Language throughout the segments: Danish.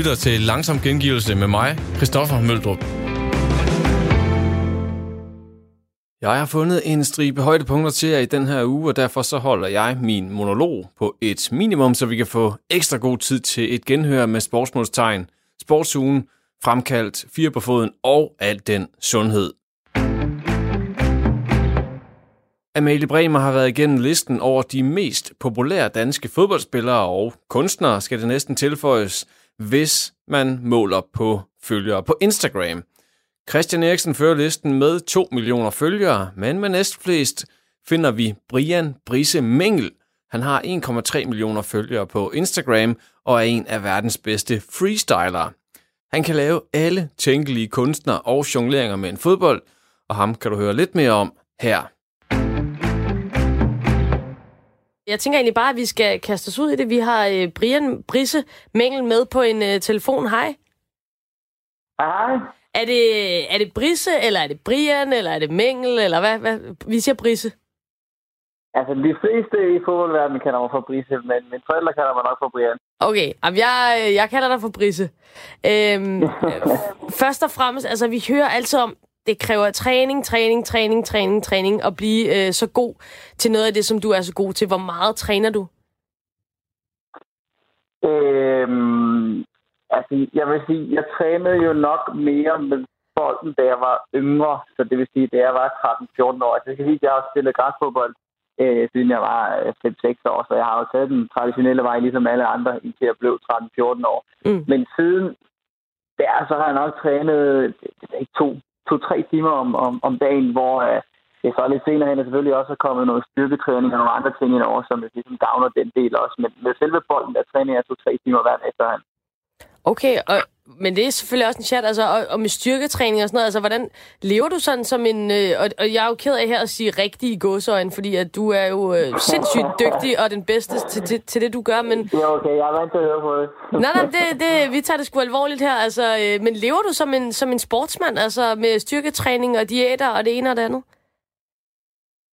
lytter til Langsom Gengivelse med mig, Christoffer Møldrup. Jeg har fundet en stribe højdepunkter til jer i den her uge, og derfor så holder jeg min monolog på et minimum, så vi kan få ekstra god tid til et genhør med sportsmålstegn, sportsugen, fremkaldt, fire på foden og al den sundhed. Amalie Bremer har været igennem listen over de mest populære danske fodboldspillere og kunstnere, skal det næsten tilføjes, hvis man måler på følgere på Instagram. Christian Eriksen fører listen med 2 millioner følgere, men med næstflest finder vi Brian Brise Mengel. Han har 1,3 millioner følgere på Instagram og er en af verdens bedste freestylere. Han kan lave alle tænkelige kunstner og jongleringer med en fodbold, og ham kan du høre lidt mere om her. Jeg tænker egentlig bare, at vi skal kaste os ud i det. Vi har øh, Brian Brisse Mengel med på en øh, telefon. Hej. Hej. Er det, er det Brisse, eller er det Brian, eller er det Mengel, eller hvad? hvad? Vi siger Brisse. Altså, de fleste i fodboldverdenen kalder mig for Brisse, men mine forældre kalder mig nok for Brian. Okay, jamen jeg, jeg kalder dig for Brisse. Øhm, først og fremmest, altså vi hører altid om, det kræver træning, træning, træning, træning, træning, at blive øh, så god til noget af det, som du er så god til. Hvor meget træner du? Øhm, altså, jeg vil sige, jeg trænede jo nok mere med bolden, da jeg var yngre. Så det vil sige, da jeg var 13-14 år. Altså, jeg kan sige, at jeg har spillet græsfodbold, øh, siden jeg var 5-6 år. Så jeg har jo taget den traditionelle vej, ligesom alle andre, indtil jeg blev 13-14 år. Mm. Men siden der, så har jeg nok trænet ikke to, to-tre timer om, om, om dagen, hvor øh, det så lidt senere hen er selvfølgelig også er kommet noget styrketræning og nogle andre ting ind over, som ligesom gavner den del også. Men med selve bolden, der træner jeg to-tre timer hver dag efterhånden. Okay, og, men det er selvfølgelig også en chat, altså, og, og med styrketræning og sådan noget, altså, hvordan lever du sådan som en, øh, og, og jeg er jo ked af her at sige rigtig i gåsøjne, fordi at du er jo øh, sindssygt dygtig og den bedste til, til, til det, du gør, men... Er okay, jeg er vant til at høre på det. nej, nej, det, det, vi tager det sgu alvorligt her, altså, øh, men lever du som en, som en sportsmand, altså med styrketræning og diæter og det ene og det andet?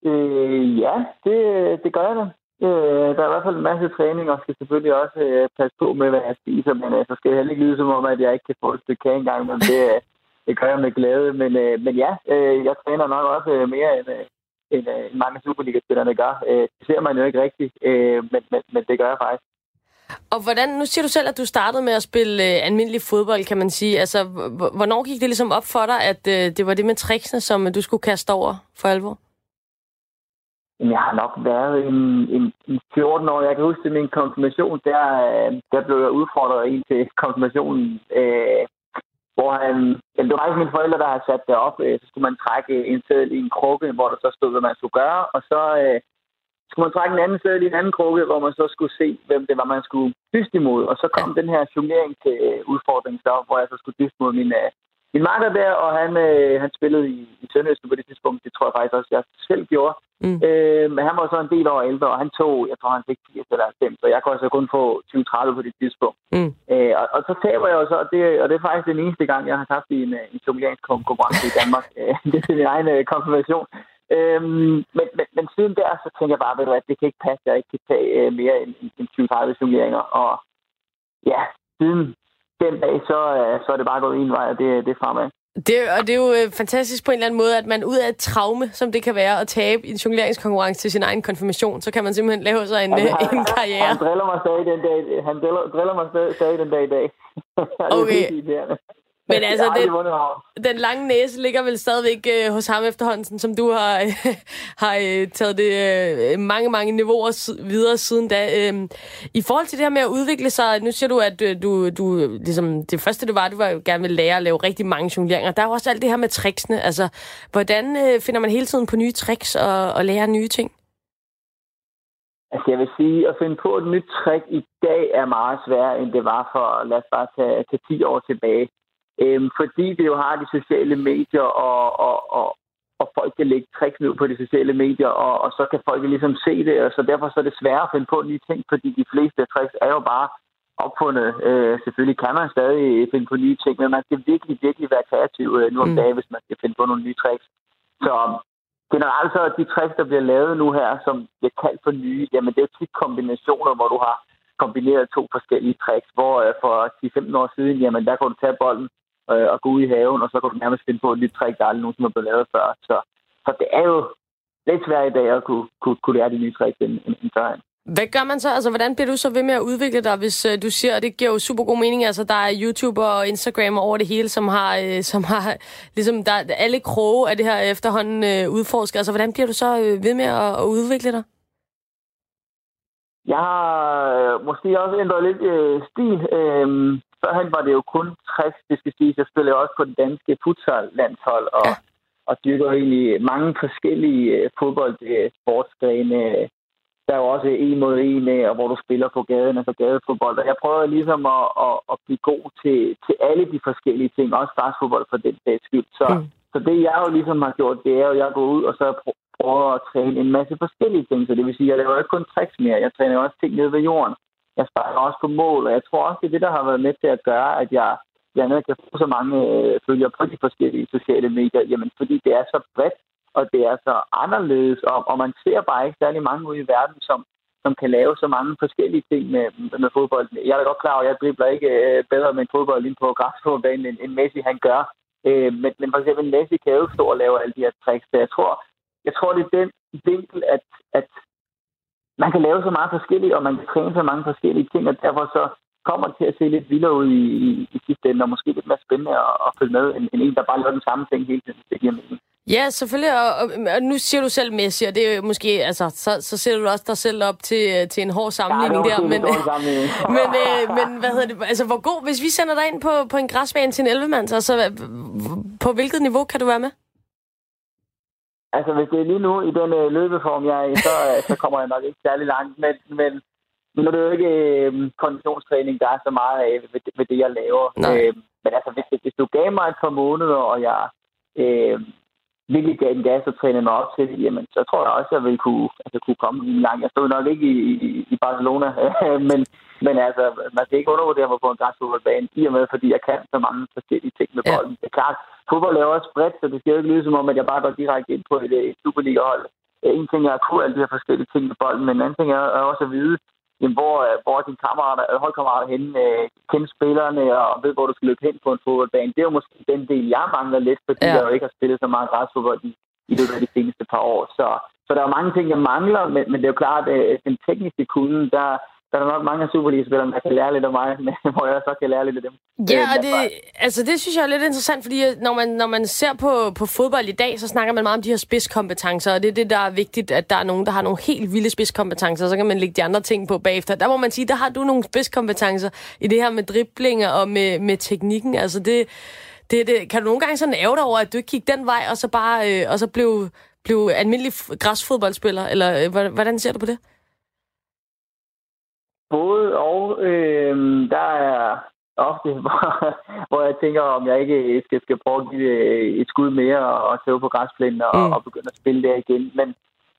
Øh, ja, det, det gør jeg da. Øh, der er i hvert fald en masse træning, og skal selvfølgelig også øh, passe på med, hvad jeg spiser, men øh, så skal jeg heller ikke lyde som om, at jeg ikke kan få et stykke kage engang, men det, øh, det gør jeg med glæde. Men, øh, men ja, øh, jeg træner nok også øh, mere end, øh, end øh, mange Superliga-spillerne gør. Øh, det ser man jo ikke rigtigt, øh, men, men, men det gør jeg faktisk. Og hvordan, nu siger du selv, at du startede med at spille øh, almindelig fodbold, kan man sige. Altså, hvornår gik det ligesom op for dig, at øh, det var det med tricksene, som du skulle kaste over for alvor? Jeg har nok været en, en, en 14 år. Jeg kan huske min konfirmation, der, øh, der blev jeg udfordret ind til konfirmationen, øh, hvor han, jamen, det var faktisk mine forældre, der har sat det op. Øh, så skulle man trække en sædel i en krukke, hvor der så stod, hvad man skulle gøre, og så øh, skulle man trække en anden sædel i en anden krukke, hvor man så skulle se, hvem det var, man skulle dyste imod. Og så kom den her jonglering til udfordringen, hvor jeg så skulle dyste mod min, øh, min marker der, og han, øh, han spillede i, i Sønderjysk på det tidspunkt. Det tror jeg faktisk også, jeg selv gjorde. Mm. Øh, men han var så en del over ældre, og han tog, jeg tror, han fik 80 eller 5, så jeg kunne altså kun få 20-30 på det tidspunkt. Mm. Øh, og, og, så taber jeg jo så, og det, og det er faktisk den eneste gang, jeg har haft i en, øh, en jongleringskonkurrence i Danmark. Øh, det er min egen øh, konfirmation. Øhm, men, men, men siden der, så tænker jeg bare, ved du, at det kan ikke passe, at jeg ikke kan tage øh, mere end, end 20-30 jongleringer. Og ja, siden den dag, så, øh, så er det bare gået en vej, og det, det er fremad. Det, og det er jo øh, fantastisk på en eller anden måde, at man ud af et traume, som det kan være at tabe i en jongleringskonkurrence til sin egen konfirmation, så kan man simpelthen lave sig en, han, en karriere. Han driller mig stadig den dag, han driller, driller mig stadig den dag i dag. okay. Men altså, den, den lange næse ligger vel stadigvæk øh, hos ham efterhånden, som du har, øh, har øh, taget det øh, mange, mange niveauer videre siden da. Øh, I forhold til det her med at udvikle sig, nu siger du, at øh, du, du ligesom, det første du var, du var jo gerne vil lære at lave rigtig mange jongleringer. Der er jo også alt det her med tricksene. Altså, hvordan øh, finder man hele tiden på nye tricks og, og lærer nye ting? Altså, jeg vil sige, at finde på et nyt trick i dag er meget sværere, end det var for, lad os bare tage, tage 10 år tilbage. Øhm, fordi vi jo har de sociale medier, og, og, og, og folk kan lægge tricks ned på de sociale medier, og, og så kan folk ligesom se det, og så derfor så er det sværere at finde på nye ting, fordi de fleste tricks er jo bare opfundet. Øh, selvfølgelig kan man stadig finde på nye ting, men man skal virkelig, virkelig være kreativ øh, nu om mm. dagen, hvis man skal finde på nogle nye tricks. Så generelt så de tricks, der bliver lavet nu her, som bliver kaldt for nye, jamen det er jo tit kombinationer, hvor du har kombineret to forskellige tricks, hvor øh, for 10-15 år siden, jamen der kunne du tage bolden øh, og gå ud i haven, og så kunne du nærmest finde på et nyt trick, der aldrig nogensinde er blevet lavet før. Så, så det er jo lidt svært i dag at kunne, kunne, kunne lære de nye tricks end, end, end førhen. Hvad gør man så? Altså, hvordan bliver du så ved med at udvikle dig, hvis uh, du siger, at det giver jo super god mening, altså der er YouTube og Instagram over det hele, som har, uh, som har ligesom, der, alle kroge af det her efterhånden uh, udforsket. Altså, hvordan bliver du så uh, ved med at, at udvikle dig? Jeg har øh, måske også ændret lidt øh, stil. Øhm, førhen var det jo kun 60, det skal sige. Jeg spillede også på det danske futsal-landshold, og, ja. og dyrker egentlig mange forskellige øh, fodboldsportsgrene. Der er jo også en mod en, og hvor du spiller på gaden, altså gadefodbold. Og jeg prøver ligesom at, at, at blive god til, til alle de forskellige ting, også startfodbold for den sags skyld. Så, mm. så det jeg jo ligesom har gjort, det er jo, at jeg går ud, og så prøver at træne en masse forskellige ting. Så det vil sige, at jeg laver ikke kun tricks mere, jeg træner også ting nede ved jorden. Jeg sparer også på mål, og jeg tror også, det er det, der har været med til at gøre, at jeg blandt andet kan få så mange øh, følgere på de forskellige sociale medier, jamen fordi det er så bredt, og det er så anderledes, og, og man ser bare ikke særlig mange ude i verden, som, som kan lave så mange forskellige ting med, med fodbold. Jeg er da godt klar over, at jeg dribler ikke øh, bedre med fodbold ind på græsfodbanen, end, end Messi han gør. Øh, men, men for eksempel Messi kan jo ikke stå og lave alle de her tricks. Så jeg tror, jeg tror det er den vinkel, at, at man kan lave så meget forskelligt, og man kan træne så mange forskellige ting, og derfor så kommer det til at se lidt vildere ud i, i, i sidste ende, og måske lidt mere spændende at, at følge med, end, end en, der bare laver den samme ting hele tiden, det giver mening. Ja, selvfølgelig, og, og, og nu siger du selv Messi, og det er jo måske, altså, så, så sætter du også dig selv op til, til en hård sammenligning ja, der, men, men, øh, men hvad hedder det, altså hvor god, hvis vi sender dig ind på, på en græsbane til en 11 så, så på hvilket niveau kan du være med? Altså, hvis det er lige nu i den øh, løbeform, jeg er i, så, øh, så kommer jeg nok ikke særlig langt. Men, men nu er det jo ikke øh, konditionstræning, der er så meget af ved, ved det, jeg laver. Øh, men altså, hvis, hvis du gav mig et par måneder, og jeg øh, virkelig gav en gas og trænede mig op til det, jamen, så tror jeg også, at jeg ville kunne, altså, kunne komme langt. Jeg stod nok ikke i, i, i Barcelona, men, men altså, man skal ikke undervurdere mig på en græsfodboldbane, i og med, fordi jeg kan så mange forskellige ting med bolden. Ja. Det er klart, fodbold er også bredt, så det skal jo ikke lyde som om, at jeg bare går direkte ind på et, et Superliga-hold. En ting er at kunne alle de her forskellige ting med bolden, men en anden ting er også at vide, jamen, hvor, hvor er dine kammerater, holdkammerater henne, øh, kende spillerne og ved, hvor du skal løbe hen på en fodboldbane. Det er jo måske den del, jeg mangler lidt, fordi ja. jeg jo ikke har spillet så meget græsfodbold i, i løbet af de seneste par år. Så, så der er mange ting, jeg mangler, men, men det er jo klart, at øh, den tekniske kunde, der, der er nok mange af Superliga-spillerne, der kan lære lidt af mig, men hvor jeg så kan lære lidt af dem. Ja, og det, altså, det synes jeg er lidt interessant, fordi øh, når man, når man ser på, på fodbold i dag, så snakker man meget om de her spidskompetencer, og det er det, der er vigtigt, at der er nogen, der har nogle helt vilde spidskompetencer, så kan man lægge de andre ting på bagefter. Der må man sige, der har du nogle spidskompetencer i det her med driblinger og med, med teknikken. Altså, det, det, det, kan du nogle gange sådan æve dig over, at du ikke gik den vej, og så bare øh, og så blev, blev almindelig græsfodboldspiller, eller øh, hvordan ser du på det? Både og. Øh, der er ofte, hvor, hvor jeg tænker, om jeg ikke skal, skal prøve at give et skud mere og tæve på græsplænen og, mm. og begynde at spille der igen. Men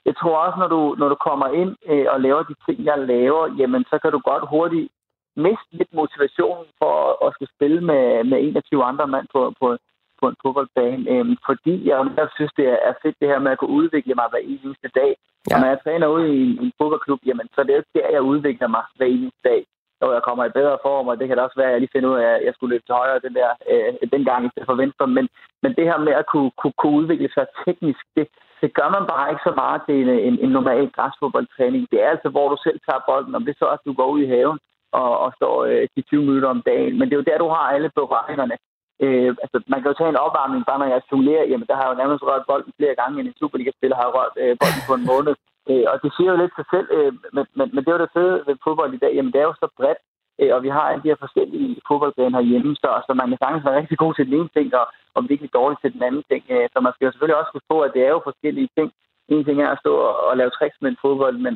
jeg tror også, når du, når du kommer ind øh, og laver de ting, jeg laver, jamen så kan du godt hurtigt miste lidt motivation for at skulle spille med, med 21 andre mand på, på, på en fodboldbane, øhm, fordi jeg netop synes, det er fedt det her med at kunne udvikle mig hver eneste dag. Ja. Og når jeg træner ude i en, fodboldklub, jamen, så er det jo ikke der, jeg udvikler mig hver eneste dag. Og jeg kommer i bedre form, og det kan da også være, at jeg lige finder ud af, at jeg skulle løbe til højre den, der, øh, den gang i stedet for venstre. Men, men det her med at kunne, kunne, kunne udvikle sig teknisk, det, det gør man bare ikke så meget til en, en, en normal græsfodboldtræning. Det er altså, hvor du selv tager bolden, om det så også, du går ud i haven og, og står øh, de 20 minutter om dagen. Men det er jo der, du har alle beregningerne. Øh, altså, man kan jo tage en opvarmning, bare når jeg simulerer, jamen der har jeg jo nærmest rørt bolden flere gange, end en Superliga-spiller har rørt øh, bolden på en måned. Øh, og det siger jo lidt sig selv, øh, men, men, men det er jo det fede ved fodbold i dag, jamen det er jo så bredt, øh, og vi har alle de her forskellige fodboldgrene herhjemme, så, så man kan sagtens være rigtig god til den ene ting, og, og virkelig dårlig til den anden ting. Øh, så man skal jo selvfølgelig også huske på, at det er jo forskellige ting. En ting er at stå og, og lave tricks med en fodbold, men,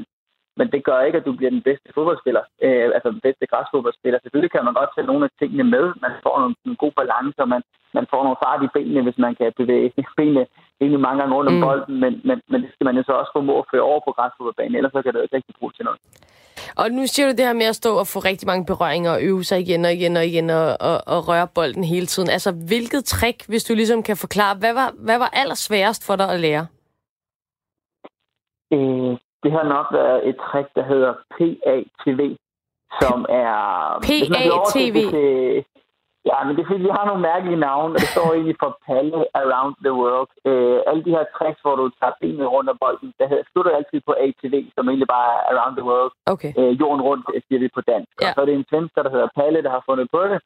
men det gør ikke, at du bliver den bedste fodboldspiller, øh, altså den bedste græsfodboldspiller. Selvfølgelig kan man godt tage nogle af tingene med. Man får nogle, en god balance, og man, man får nogle fart i benene, hvis man kan bevæge benene egentlig mange gange rundt om mm. bolden, men, men, men det skal man jo så også formå at føre over på græsfodboldbanen, ellers så kan det jo ikke rigtig bruge til noget. Og nu siger du det her med at stå og få rigtig mange berøringer og øve sig igen og igen og igen og, og, og røre bolden hele tiden. Altså, hvilket trick, hvis du ligesom kan forklare, hvad var, hvad var allersværest for dig at lære? Øh, det har nok været et trick, der hedder PATV. som er... PATV? Ja, men det er fordi, vi har nogle mærkelige navne, og det står egentlig for Palle Around the World. Øh, alle de her tricks, hvor du tager benet rundt af bolden, der hedder, slutter altid på ATV, som egentlig bare er Around the World. Okay. Øh, jorden rundt, siger vi på dansk. Ja. Og så er det en svensker, der hedder Palle, der har fundet på det.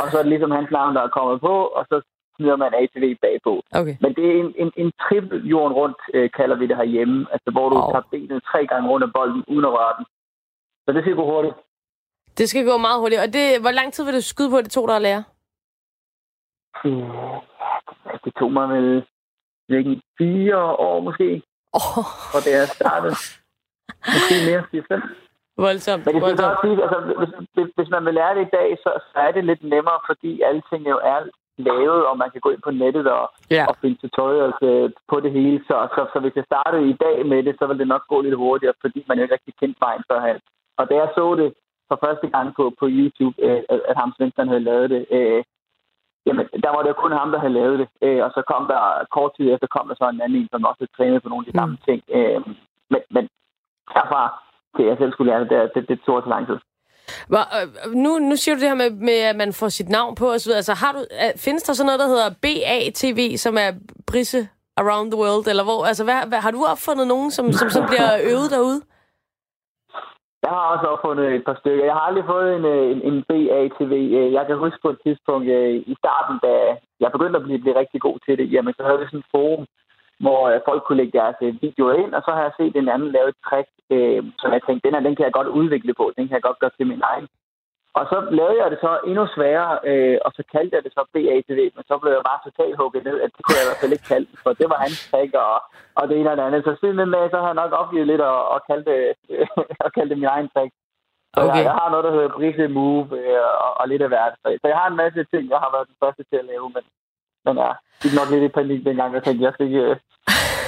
Og så er det ligesom hans navn, der er kommet på, og så smider man ATV bagpå. Okay. Men det er en, en, en trippel jorden rundt, øh, kalder vi det herhjemme. Altså, hvor du oh. tager benet tre gange rundt af bolden, uden at røre den. Så det skal gå hurtigt. Det skal gå meget hurtigt. Og det, hvor lang tid vil du skyde på, det to, der at lære? Det tog mig vel ikke, fire år måske, oh. for det er startet. Måske mere, fire fem. Voldsomt. Men det skal også altså, hvis, hvis, hvis man vil lære det i dag, så, så er det lidt nemmere, fordi alting jo er lavet, og man kan gå ind på nettet og, ja. og finde tutorials øh, på det hele. Så, så, så hvis jeg startede i dag med det, så ville det nok gå lidt hurtigere, fordi man ikke rigtig kendte vejen førhen. Og da jeg så det for første gang på, på YouTube, øh, at ham svenskeren havde lavet det, øh, jamen, der var det jo kun ham, der havde lavet det. Øh, og så kom der kort tid efter, kom der så en anden en, som også havde trænet på nogle af de samme mm. ting. Øh, men, men herfra til jeg selv skulle lære det, det, det, det tog så lang tid. Øh, nu, nu siger du det her med, med, at man får sit navn på osv. Altså, har du, øh, findes der sådan noget, der hedder BATV, som er Brisse Around the World? Eller hvor, altså, hvad, hvad, har du opfundet nogen, som, som, som bliver øvet derude? Jeg har også opfundet et par stykker. Jeg har aldrig fået en, øh, en, en BATV. Jeg kan huske på et tidspunkt i starten, da jeg begyndte at blive, blive rigtig god til det, jamen så havde vi sådan et forum, hvor folk kunne lægge deres videoer ind, og så har jeg set en anden lave et trick, øh, som jeg tænkte, den her, den kan jeg godt udvikle på, den kan jeg godt gøre til min egen. Og så lavede jeg det så endnu sværere, øh, og så kaldte jeg det så BATV, men så blev jeg bare totalt hugget ned, at det kunne jeg i hvert fald ikke kalde for det var hans trick, og, og det ene og det andet. Så siden den dag, så har jeg nok opgivet lidt og, og kaldt det, øh, og kaldt det min egen trick. Okay. jeg, jeg, har noget, der hedder Brise Move øh, og, og, lidt af hvert. Så, så jeg har en masse ting, jeg har været den første til at lave, men, men ja, det er nok lidt i panik dengang, jeg tænkte, jeg skal ikke, øh,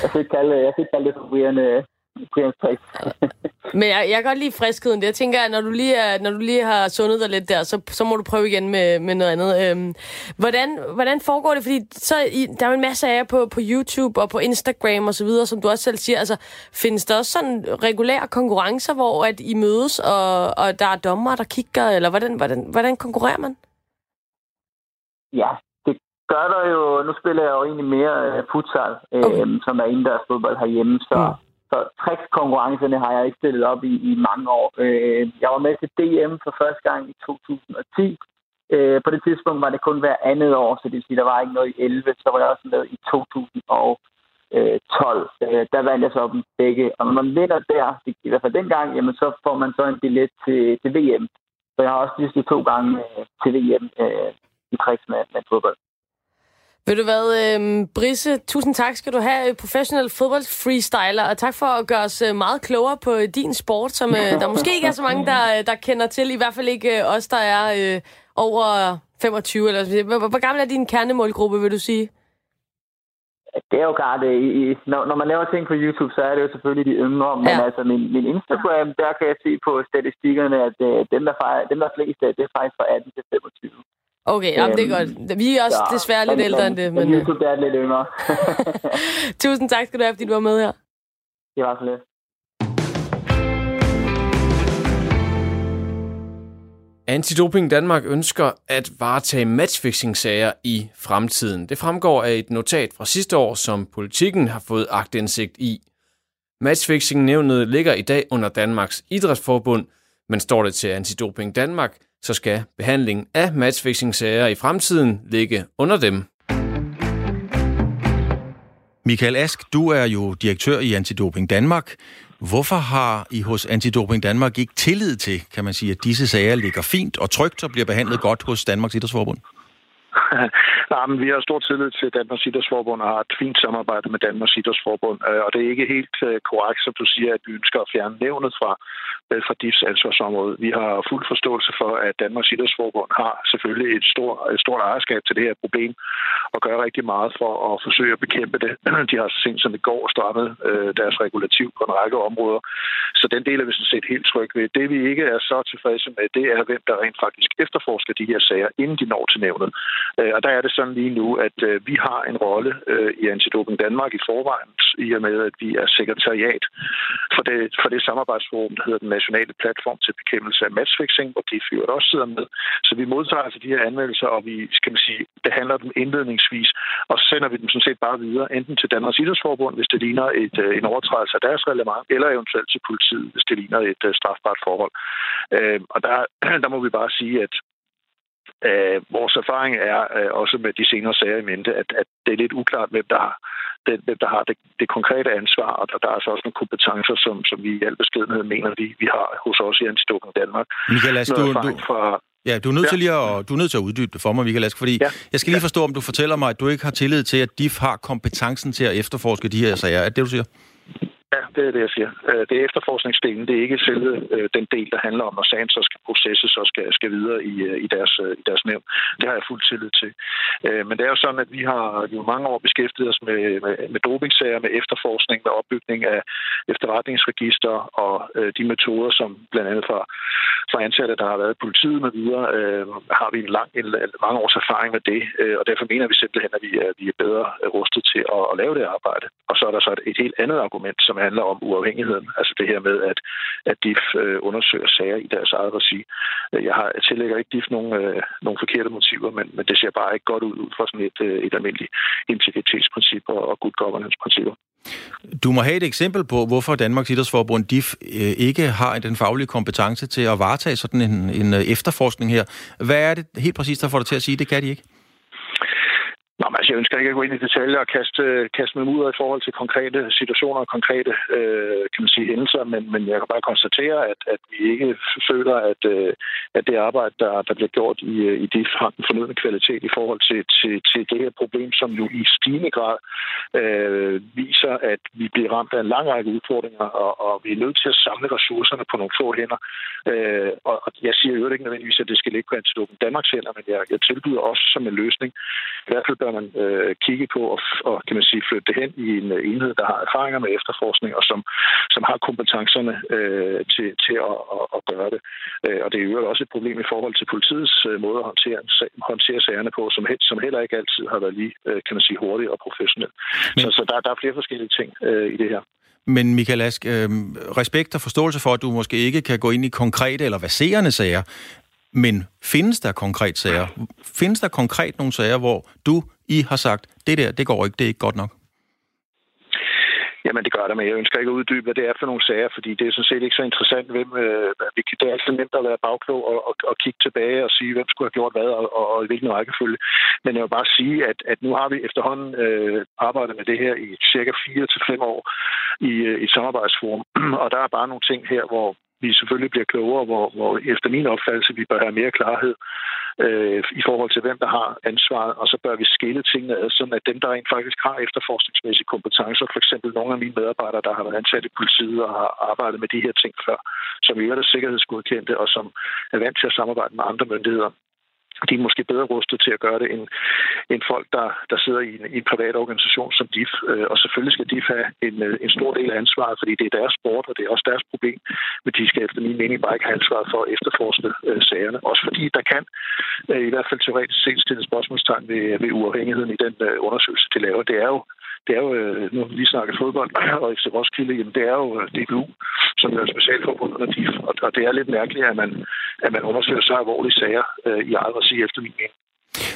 jeg skal ikke kalde, jeg skal ikke kalde det for Brian, øh, Men jeg, jeg kan godt lide friskheden. Jeg tænker, at når du lige, er, når du lige har sundet dig lidt der, så, så må du prøve igen med, med noget andet. Øhm, hvordan, hvordan foregår det? Fordi så, i, der er jo en masse af jer på, på YouTube og på Instagram og så videre, som du også selv siger. Altså, findes der også sådan regulære konkurrencer, hvor at I mødes, og, og der er dommer, der kigger? Eller hvordan, hvordan, hvordan konkurrerer man? Ja, gør der jo. Nu spiller jeg jo egentlig mere uh, futsal, okay. øh, som er indendørs fodbold herhjemme, så... Mm så trickskonkurrencerne har jeg ikke stillet op i, i mange år. Øh, jeg var med til DM for første gang i 2010. Øh, på det tidspunkt var det kun hver andet år, så det vil sige, der var ikke noget i 11. Så var jeg også med i 2012. Øh, der vandt jeg så i begge. Og når man vinder der, i hvert fald dengang, jamen, så får man så en billet til, til VM. Så jeg har også lige to gange øh, til VM øh, i tricks med, med fodbold. Ved du hvad, øh, Brisse, tusind tak skal du have, professionel fodboldfreestyler, og tak for at gøre os øh, meget klogere på din sport, som øh, der måske ikke er så mange, der, der kender til, i hvert fald ikke øh, os, der er øh, over 25. Eller, hvor, hvor gammel er din kernemålgruppe, vil du sige? Det er jo klart, at i, når, når man laver ting på YouTube, så er det jo selvfølgelig de yngre, men ja. altså min, min Instagram, der kan jeg se på statistikkerne, at øh, dem, der, fejrer, dem, der er flest det er faktisk fra 18 til 25. Okay, jamen, det er godt. Vi er også ja, desværre lidt ældre end det. Men, men YouTube er lidt yngre. Tusind tak skal du have, fordi du var med her. Det var så lidt. Antidoping Danmark ønsker at varetage matchfixing-sager i fremtiden. Det fremgår af et notat fra sidste år, som politikken har fået agtindsigt i. Matchfixing-nævnet ligger i dag under Danmarks Idrætsforbund, men står det til Antidoping Danmark, så skal behandlingen af matchfixing-sager i fremtiden ligge under dem. Michael Ask, du er jo direktør i Antidoping Danmark. Hvorfor har I hos Antidoping Danmark ikke tillid til, kan man sige, at disse sager ligger fint og trygt og bliver behandlet godt hos Danmarks Idrætsforbund? Nej, men vi har stor tillid til Danmarks Idrætsforbund og har et fint samarbejde med Danmarks Idrætsforbund. Øh, og det er ikke helt øh, korrekt, som du siger, at vi ønsker at fjerne nævnet fra, fra DIFs ansvarsområde. Vi har fuld forståelse for, at Danmarks Idrætsforbund har selvfølgelig et stort, et stort ejerskab til det her problem og gør rigtig meget for at forsøge at bekæmpe det. De har så sent som i går strammet øh, deres regulativ på en række områder. Så den del er vi sådan set helt tryg ved. Det vi ikke er så tilfredse med, det er, hvem der rent faktisk efterforsker de her sager, inden de når til nævnet. Øh, og der er det sådan lige nu, at øh, vi har en rolle øh, i Antidoping Danmark i forvejen, i og med, at vi er sekretariat for det, for det samarbejdsforum, der hedder den nationale platform til bekæmpelse af matchfixing, hvor de fyret også sidder med. Så vi modtager altså de her anmeldelser, og vi skal man sige, behandler dem indledningsvis, og så sender vi dem sådan set bare videre, enten til Danmarks Idrætsforbund, hvis det ligner et, øh, en overtrædelse af deres reglement, eller eventuelt til politiet, hvis det ligner et øh, strafbart forhold. Uh, og der, der må vi bare sige, at uh, vores erfaring er uh, også med de senere sager i mente, at, at det er lidt uklart, hvem der har den, hvem der har det, det konkrete ansvar, og der, der er altså også nogle kompetencer, som, som vi i al beskedenhed mener, vi, vi har hos os i Antidoping Danmark. Michael Ask, du, du, fra, ja, du er nødt ja. til lige at, du er nødt til at uddybe det for mig, Michael Ask, fordi ja. jeg skal lige forstå, om du fortæller mig, at du ikke har tillid til, at DIF har kompetencen til at efterforske de her sager. Er det det, du siger? Ja, det er det, jeg siger. Øh, det er efterforskningsdelen. Det er ikke selve øh, den del, der handler om, når sagen så skal processes og skal, skal videre i, øh, i, deres, i deres nævn. Det har jeg fuld tillid til. Men det er jo sådan, at vi har jo mange år beskæftiget os med, med, med dopingsager, med efterforskning, med opbygning af efterretningsregister og de metoder, som blandt andet fra, fra ansatte, der har været i politiet med videre, har vi en lang, en, mange års erfaring med det. Og derfor mener vi simpelthen, at vi er, vi er bedre rustet til at, at lave det arbejde. Og så er der så et, et helt andet argument, som handler om uafhængigheden. Altså det her med, at, at DIF øh, undersøger sager i deres eget regi. Øh, jeg, har, jeg tillægger ikke DIF nogle, øh, nogle forkerte motiver, men, men det ser bare ikke godt ud ud fra sådan et, øh, et almindeligt integritetsprincip og, og good governance-principper. Du må have et eksempel på, hvorfor Danmarks Idrætsforbund DIF øh, ikke har den faglige kompetence til at varetage sådan en, en efterforskning her. Hvad er det helt præcis, der får dig til at sige, det kan de ikke? Nå, men altså, jeg ønsker ikke at gå ind i detaljer og kaste, kaste med mudder i forhold til konkrete situationer og konkrete øh, kan man sige, hændelser, men, men jeg kan bare konstatere, at, at vi ikke føler, at, øh, at det arbejde, der, der bliver gjort i, øh, i de har den fornødne kvalitet i forhold til, til, til det her problem, som jo i stigende grad øh, viser, at vi bliver ramt af en lang række udfordringer, og, og vi er nødt til at samle ressourcerne på nogle få hænder. Øh, og, og jeg siger jo ikke nødvendigvis, at det skal ligge på Antidopen Danmarks hænder, men jeg, jeg tilbyder også som en løsning, i hvert fald bør man øh, kigge på og, og kan man sige, flytte det hen i en øh, enhed, der har erfaringer med efterforskning og som, som har kompetencerne øh, til, til at, at, at gøre det. Øh, og det er jo også et problem i forhold til politiets øh, måde at håndtere, håndtere sagerne på, som, som heller ikke altid har været lige, øh, kan man sige, hurtigt og professionelt. Men... Så, så der, der er flere forskellige ting øh, i det her. Men Michael Ask, øh, respekt og forståelse for, at du måske ikke kan gå ind i konkrete eller baserende sager, men findes der konkret sager? Findes der konkret nogle sager, hvor du, I har sagt, det der, det går ikke, det er ikke godt nok? Jamen, det gør det, men jeg ønsker ikke at uddybe, hvad det er for nogle sager, fordi det er sådan set ikke så interessant, hvem, øh, det er altid nemt at være bagklog og, og, og kigge tilbage og sige, hvem skulle have gjort hvad, og, og, og i hvilken rækkefølge. Men jeg vil bare sige, at, at nu har vi efterhånden øh, arbejdet med det her i cirka 4 til fem år i, øh, et samarbejdsforum, og der er bare nogle ting her, hvor, vi selvfølgelig bliver klogere, hvor, hvor efter min opfattelse, vi bør have mere klarhed øh, i forhold til, hvem der har ansvaret, og så bør vi skille tingene ad, sådan at dem, der rent faktisk har efterforskningsmæssige kompetencer, for eksempel nogle af mine medarbejdere, der har været ansat i politiet og har arbejdet med de her ting før, som i øvrigt er sikkerhedsgodkendte og som er vant til at samarbejde med andre myndigheder, de er måske bedre rustet til at gøre det, end, end folk, der, der sidder i en, i en privat organisation som DIF. Øh, og selvfølgelig skal DIF have en, øh, en stor del af ansvaret, fordi det er deres sport, og det er også deres problem. Men de skal efter min mening bare ikke have ansvaret for at efterforske øh, sagerne. Også fordi der kan øh, i hvert fald teoretisk set stille spørgsmålstegn ved, ved uafhængigheden i den øh, undersøgelse, de laver. Det er jo det er jo, øh, nu vi snakker fodbold og FC Roskilde, jamen det er jo øh, DBU, som er specialforbundet under DIF, og, og det er lidt mærkeligt, at man, at man undersøger så alvorlige sager øh, i eget regi efter min mening.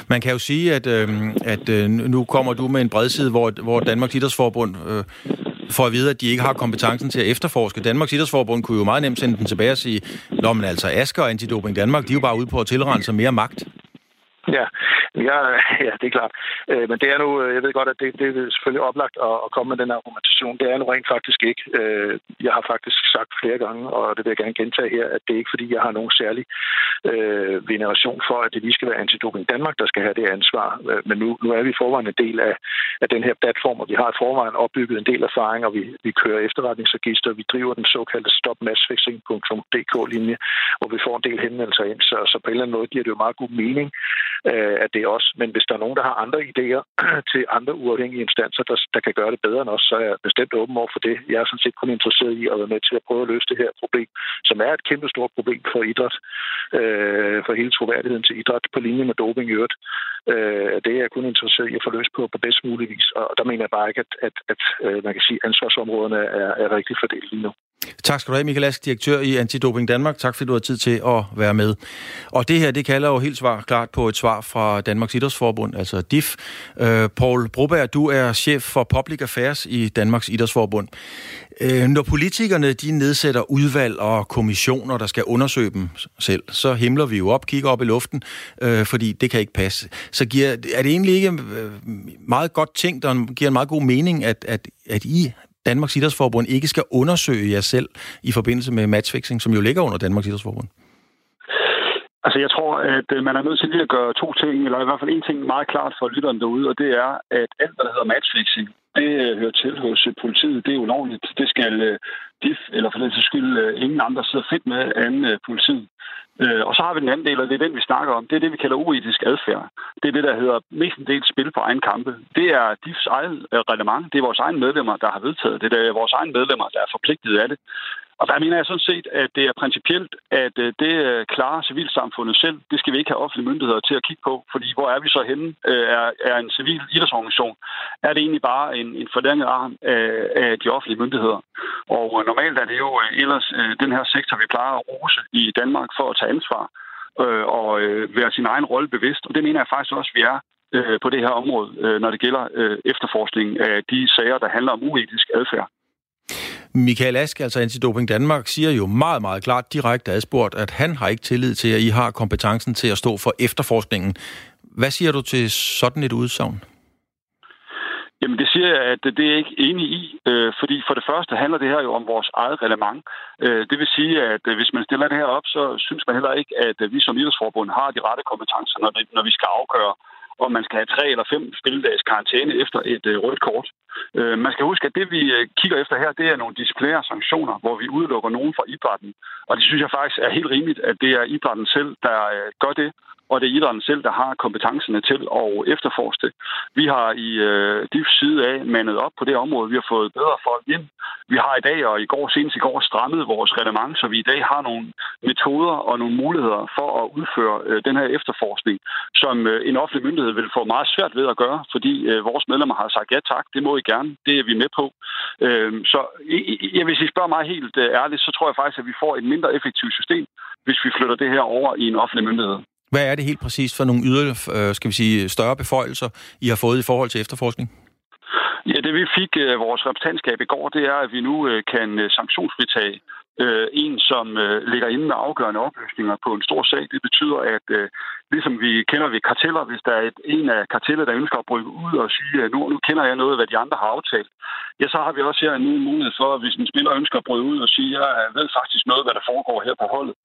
Man kan jo sige, at, øh, at øh, nu kommer du med en bredside, hvor, hvor Danmarks Idrætsforbund øh, får at vide, at de ikke har kompetencen til at efterforske. Danmarks Idrætsforbund kunne jo meget nemt sende den tilbage og sige, Nå, men altså Asker og Antidoping Danmark, de er jo bare ude på at tilrende sig mere magt. Ja, ja, ja, det er klart. Øh, men det er nu, øh, jeg ved godt, at det, det er selvfølgelig oplagt at, at komme med den argumentation. Det er nu rent faktisk ikke. Øh, jeg har faktisk sagt flere gange, og det vil jeg gerne gentage her, at det er ikke fordi, jeg har nogen særlig øh, veneration for, at det lige skal være Antidoping Danmark, der skal have det ansvar. Øh, men nu, nu er vi forvejen en del af, af den her platform, og vi har i forvejen opbygget en del erfaring, og vi, vi kører efterretningsregister, vi driver den såkaldte stopmatchfixing.dk-linje, hvor vi får en del henvendelser ind, så, så på en eller anden måde giver det jo meget god mening, øh, at det er os. Men hvis der er nogen, der har andre idéer til andre uafhængige instanser, der, der kan gøre det bedre end os, så er jeg bestemt åben over for det. Jeg er sådan set kun interesseret i at være med til at prøve at løse det her problem, som er et kæmpe stort problem for idræt, øh, for hele troværdigheden til idræt på linje med doping i øvrigt. Øh, det er jeg kun interesseret i at få løst på på bedst mulig vis. Og der mener jeg bare ikke, at, at, at, at man kan sige, at ansvarsområderne er, er rigtig fordelt lige nu. Tak skal du have, Michael Ask, direktør i Antidoping Danmark. Tak fordi du har tid til at være med. Og det her, det kalder jo helt svar klart på et svar fra Danmarks Idrætsforbund, altså DIF. Øh, Paul Broberg, du er chef for Public Affairs i Danmarks Idrætsforbund. Øh, når politikerne de nedsætter udvalg og kommissioner, der skal undersøge dem selv, så himler vi jo op, kigger op i luften, øh, fordi det kan ikke passe. Så giver, er det egentlig ikke øh, meget godt ting, der giver en meget god mening, at, at, at I Danmarks Idrætsforbund ikke skal undersøge jer selv i forbindelse med matchfixing, som jo ligger under Danmarks Idrætsforbund? Altså, jeg tror, at øh, man er nødt til lige at gøre to ting, eller i hvert fald en ting meget klart for lytteren derude, og det er, at alt, hvad der hedder matchfixing, det øh, hører til hos øh, politiet. Det er ulovligt. Det skal DIF, eller for den sags skyld, ingen andre sidder fedt med end politiet. Øh, og så har vi den anden del, og det er den, vi snakker om. Det er det, vi kalder uetisk adfærd. Det er det, der hedder mestendels spil på egen kampe. Det er DIFs eget øh, reglement. Det er vores egne medlemmer, der har vedtaget det. Det er vores egne medlemmer, der er forpligtet af det. Og der mener jeg sådan set, at det er principielt, at øh, det øh, klarer civilsamfundet selv. Det skal vi ikke have offentlige myndigheder til at kigge på, fordi hvor er vi så henne? Øh, er, er en civil idrætsorganisation? Er det egentlig bare en, en forlænget arm af, af de offentlige myndigheder? Og normalt er det jo ellers den her sektor, vi plejer at rose i Danmark for at tage ansvar og være sin egen rolle bevidst. Og det mener jeg faktisk også, at vi er på det her område, når det gælder efterforskning af de sager, der handler om uetisk adfærd. Michael Ask, altså Antidoping Danmark, siger jo meget, meget klart direkte adspurgt, at han har ikke tillid til, at I har kompetencen til at stå for efterforskningen. Hvad siger du til sådan et udsagn? Jamen det siger jeg, at det er jeg ikke enig i, øh, fordi for det første handler det her jo om vores eget reglement. Øh, det vil sige, at øh, hvis man stiller det her op, så synes man heller ikke, at øh, vi som idrætsforbund har de rette kompetencer, når, det, når vi skal afgøre, om man skal have tre eller fem spilledages karantæne efter et øh, rødt kort. Øh, man skal huske, at det vi øh, kigger efter her, det er nogle disciplinære sanktioner, hvor vi udelukker nogen fra idrætten. Og det synes jeg faktisk er helt rimeligt, at det er idrætten selv, der øh, gør det og det er idrætten selv, der har kompetencerne til at efterforske Vi har i øh, de side af mandet op på det område. Vi har fået bedre folk ind. Vi har i dag, og i går senest i går, strammet vores reglement, så vi i dag har nogle metoder og nogle muligheder for at udføre øh, den her efterforskning, som øh, en offentlig myndighed vil få meget svært ved at gøre, fordi øh, vores medlemmer har sagt ja tak, det må I gerne, det er vi med på. Øh, så jeg, hvis I spørger mig helt øh, ærligt, så tror jeg faktisk, at vi får et mindre effektivt system, hvis vi flytter det her over i en offentlig myndighed. Hvad er det helt præcist for nogle yderligere, øh, skal vi sige, større beføjelser, I har fået i forhold til efterforskning? Ja, det vi fik øh, vores repræsentantskab i går, det er, at vi nu øh, kan sanktionsfritage øh, en, som øh, ligger inde med afgørende oplysninger på en stor sag. Det betyder, at øh, ligesom vi kender ved karteller, hvis der er et, en af karteller, der ønsker at bryde ud og sige, at nu, nu kender jeg noget, hvad de andre har aftalt, ja, så har vi også her en mulighed for, at hvis en spiller ønsker at bryde ud og sige, at jeg øh, ved faktisk noget, hvad der foregår her på holdet,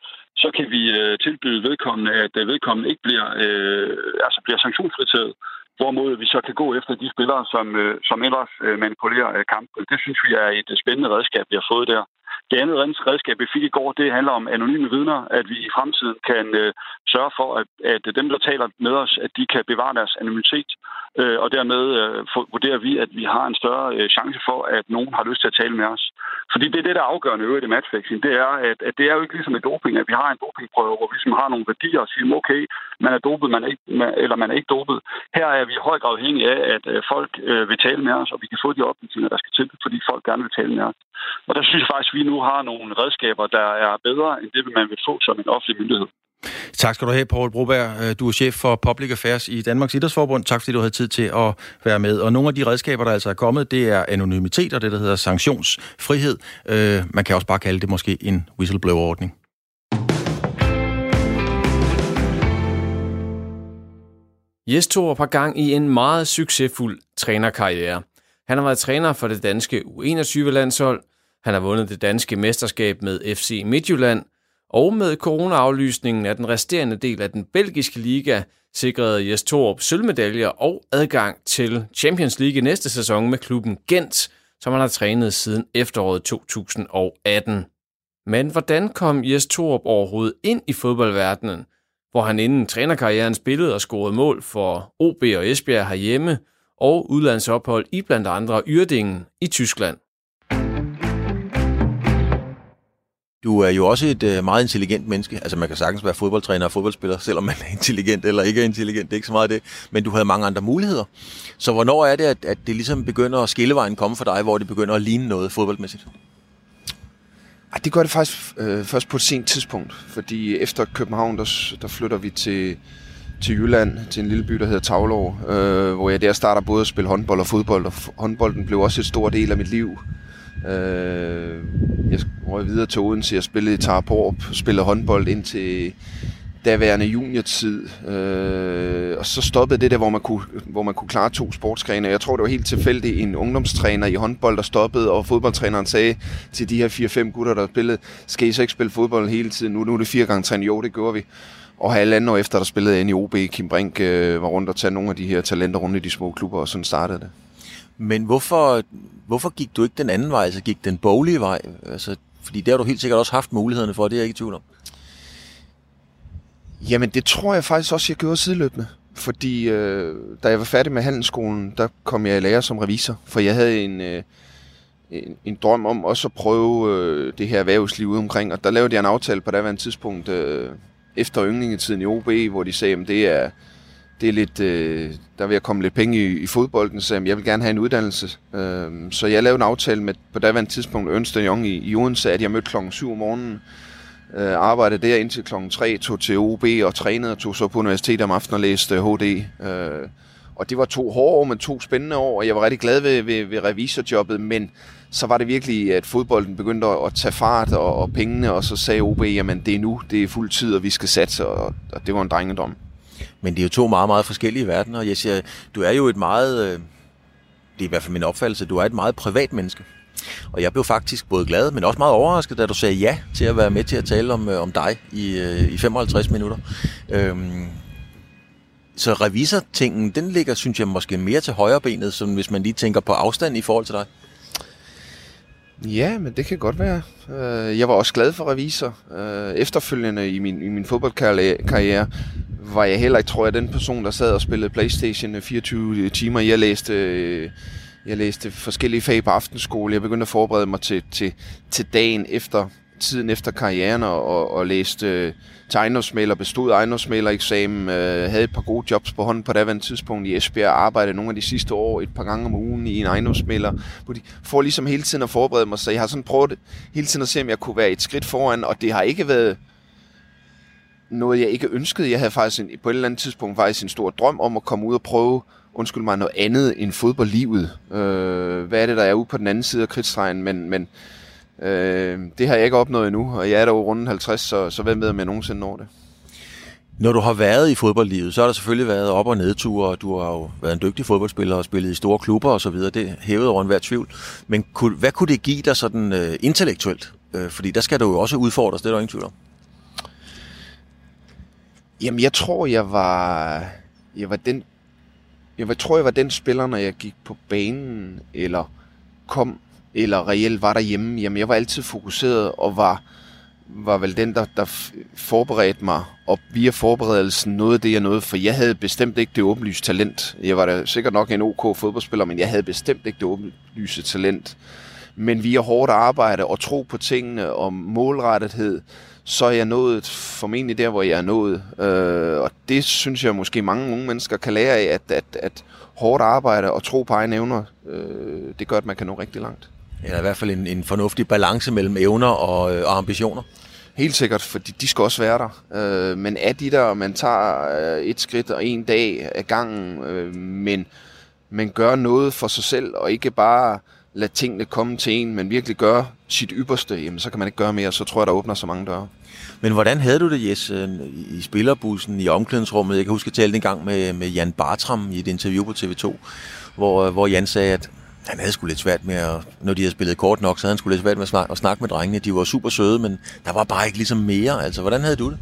så kan vi øh, tilbyde vedkommende, at øh, vedkommende ikke bliver, øh, altså bliver sanktionsfritaget, hvorimod vi så kan gå efter de spillere, som, øh, som ellers øh, manipulerer øh, kampen. Det synes vi er et øh, spændende redskab, vi har fået der. Det andet redningsredskab, vi fik i går, det handler om anonyme vidner, at vi i fremtiden kan øh, sørge for, at, at dem, der taler med os, at de kan bevare deres anonymitet, øh, og dermed øh, vurderer vi, at vi har en større øh, chance for, at nogen har lyst til at tale med os. Fordi det er det, der er afgørende øvrigt i matchfixing, det er, at, at det er jo ikke ligesom et doping, at vi har en dopingprøve, hvor vi ligesom har nogle værdier og siger, okay, man er dopet, man er ikke, man, eller man er ikke dopet. Her er vi i høj grad afhængige af, at øh, folk øh, vil tale med os, og vi kan få de oplysninger, der skal til, fordi folk gerne vil tale med os. Og der synes jeg faktisk, at vi nu har nogle redskaber, der er bedre end det, man vil få som en offentlig myndighed. Tak skal du have, Poul Broberg. Øh, du er chef for Public Affairs i Danmarks Idrætsforbund. Tak fordi du havde tid til at være med. Og nogle af de redskaber, der altså er kommet, det er anonymitet og det, der hedder sanktionsfrihed. Øh, man kan også bare kalde det måske en whistleblower-ordning. Jes Torup har gang i en meget succesfuld trænerkarriere. Han har været træner for det danske U21-landshold, han har vundet det danske mesterskab med FC Midtjylland, og med coronaaflysningen af den resterende del af den belgiske liga sikrede Jes Torup sølvmedaljer og adgang til Champions League næste sæson med klubben Gent, som han har trænet siden efteråret 2018. Men hvordan kom Jes Torup overhovedet ind i fodboldverdenen, hvor han inden trænerkarrieren spillede og scorede mål for OB og Esbjerg herhjemme, og udlandsophold i blandt andre Yrdingen i Tyskland. Du er jo også et øh, meget intelligent menneske. Altså man kan sagtens være fodboldtræner og fodboldspiller, selvom man er intelligent eller ikke er intelligent. Det er ikke så meget det. Men du havde mange andre muligheder. Så hvornår er det, at, at det ligesom begynder at skillevejen komme for dig, hvor det begynder at ligne noget fodboldmæssigt? Ej, det gør det faktisk øh, først på et sent tidspunkt, fordi efter København, der, der flytter vi til, til Jylland, til en lille by, der hedder Tavlov, øh, hvor jeg der starter både at spille håndbold og fodbold, og håndbolden blev også et stor del af mit liv. Øh, jeg røg videre til Odense, jeg spillede i Tarporp, spillede håndbold indtil daværende juniortid. Øh, og så stoppede det der, hvor man, kunne, hvor man kunne klare to sportsgrene. Jeg tror, det var helt tilfældigt en ungdomstræner i håndbold, der stoppede, og fodboldtræneren sagde til de her 4-5 gutter, der spillede, skal I så ikke spille fodbold hele tiden? Nu, nu er det fire gange træning. Jo, det gjorde vi. Og halvandet år efter, der spillede jeg i OB, Kim Brink øh, var rundt og tage nogle af de her talenter rundt i de små klubber, og sådan startede det. Men hvorfor, hvorfor gik du ikke den anden vej, altså gik den boglige vej? Altså, fordi det har du helt sikkert også haft mulighederne for, det er jeg ikke i tvivl om. Jamen, det tror jeg faktisk også, jeg gjorde sideløbende. Fordi øh, da jeg var færdig med handelsskolen, der kom jeg i lære som revisor. For jeg havde en, øh, en, en drøm om også at prøve øh, det her erhvervsliv ude omkring. Og der lavede jeg en aftale på daværende tidspunkt øh, efter yndlingetiden i OB, hvor de sagde, at det er, det er lidt, øh, der vil jeg komme lidt penge i, i fodbolden, så jeg vil gerne have en uddannelse. Øh, så jeg lavede en aftale med på daværende tidspunkt Ernst Young i, i Odense, at jeg mødte klokken 7 om morgenen, øh, arbejdede der indtil klokken 3, tog til OB og trænede og tog så på universitetet om aftenen og læste øh, HD. Øh, og det var to hårde år, men to spændende år, og jeg var rigtig glad ved, ved, ved revisorjobbet, men så var det virkelig, at fodbolden begyndte at tage fart og, og pengene, og så sagde OB, jamen det er nu, det er fuld tid, og vi skal satse, og, og det var en drengedom. Men det er jo to meget, meget forskellige verdener. Jeg siger, du er jo et meget, øh, det er i hvert fald min opfattelse, du er et meget privat menneske. Og jeg blev faktisk både glad, men også meget overrasket, da du sagde ja til at være med til at tale om, øh, om dig i, øh, i 55 minutter. Øhm, så revisor-tingen, den ligger, synes jeg, måske mere til højre benet, som hvis man lige tænker på afstand i forhold til dig. Ja, men det kan godt være. Jeg var også glad for revisor. Efterfølgende i min, i min fodboldkarriere var jeg heller ikke, tror jeg, den person, der sad og spillede Playstation 24 timer. Jeg læste, øh, jeg læste forskellige fag på aftenskole. Jeg begyndte at forberede mig til, til, til dagen efter tiden efter karrieren og, og, og læste øh, til ejendomsmaler, bestod ejendomsmaler-eksamen, øh, havde et par gode jobs på hånden på daværende tidspunkt i Esbjerg, arbejdede nogle af de sidste år et par gange om ugen i en ejendomsmaler. For ligesom hele tiden at forberede mig, så jeg har sådan prøvet hele tiden at se, om jeg kunne være et skridt foran, og det har ikke været noget, jeg ikke ønskede. Jeg havde faktisk en, på et eller andet tidspunkt faktisk en stor drøm om at komme ud og prøve undskyld mig, noget andet end fodboldlivet. Øh, hvad er det, der er ude på den anden side af kridtstregen, men, men Øh, det har jeg ikke opnået endnu, og jeg er der jo rundt 50, så, så hvem ved, om jeg nogensinde når det. Når du har været i fodboldlivet, så har der selvfølgelig været op- og nedture, og du har jo været en dygtig fodboldspiller og spillet i store klubber og så videre. Det hævede over enhver tvivl. Men kunne, hvad kunne det give dig sådan øh, intellektuelt? Øh, fordi der skal du jo også udfordres, det er der ingen tvivl om. Jamen, jeg tror, jeg var, jeg var den, jeg var, tror, jeg var den spiller, når jeg gik på banen, eller kom eller reelt var derhjemme, jamen jeg var altid fokuseret og var, var vel den, der, der forberedte mig, og via forberedelsen nåede det, jeg nåede, for jeg havde bestemt ikke det åbenlyse talent. Jeg var da sikkert nok en OK fodboldspiller, men jeg havde bestemt ikke det åbenlyse talent. Men via hårdt arbejde og tro på tingene og målrettethed, så er jeg nået formentlig der, hvor jeg er nået. Øh, og det synes jeg måske mange unge mennesker kan lære af, at, at, at hårdt arbejde og tro på egne evner, øh, det gør, at man kan nå rigtig langt. Eller i hvert fald en, en fornuftig balance mellem evner og, øh, og ambitioner. Helt sikkert, fordi de skal også være der. Øh, men er de der, man tager øh, et skridt og en dag af gangen, øh, men, men gør noget for sig selv, og ikke bare lade tingene komme til en, men virkelig gøre sit ypperste, jamen så kan man ikke gøre mere, så tror jeg, der åbner så mange døre. Men hvordan havde du det, Jes, øh, i spillerbussen, i omklædningsrummet? Jeg kan huske, at jeg talte en gang med, med Jan Bartram i et interview på TV2, hvor, øh, hvor Jan sagde, at han havde sgu lidt svært med at, når de havde spillet kort nok, så havde han sgu lidt svært med at snakke, at snakke med drengene. De var super søde, men der var bare ikke ligesom mere. Altså, hvordan havde du det?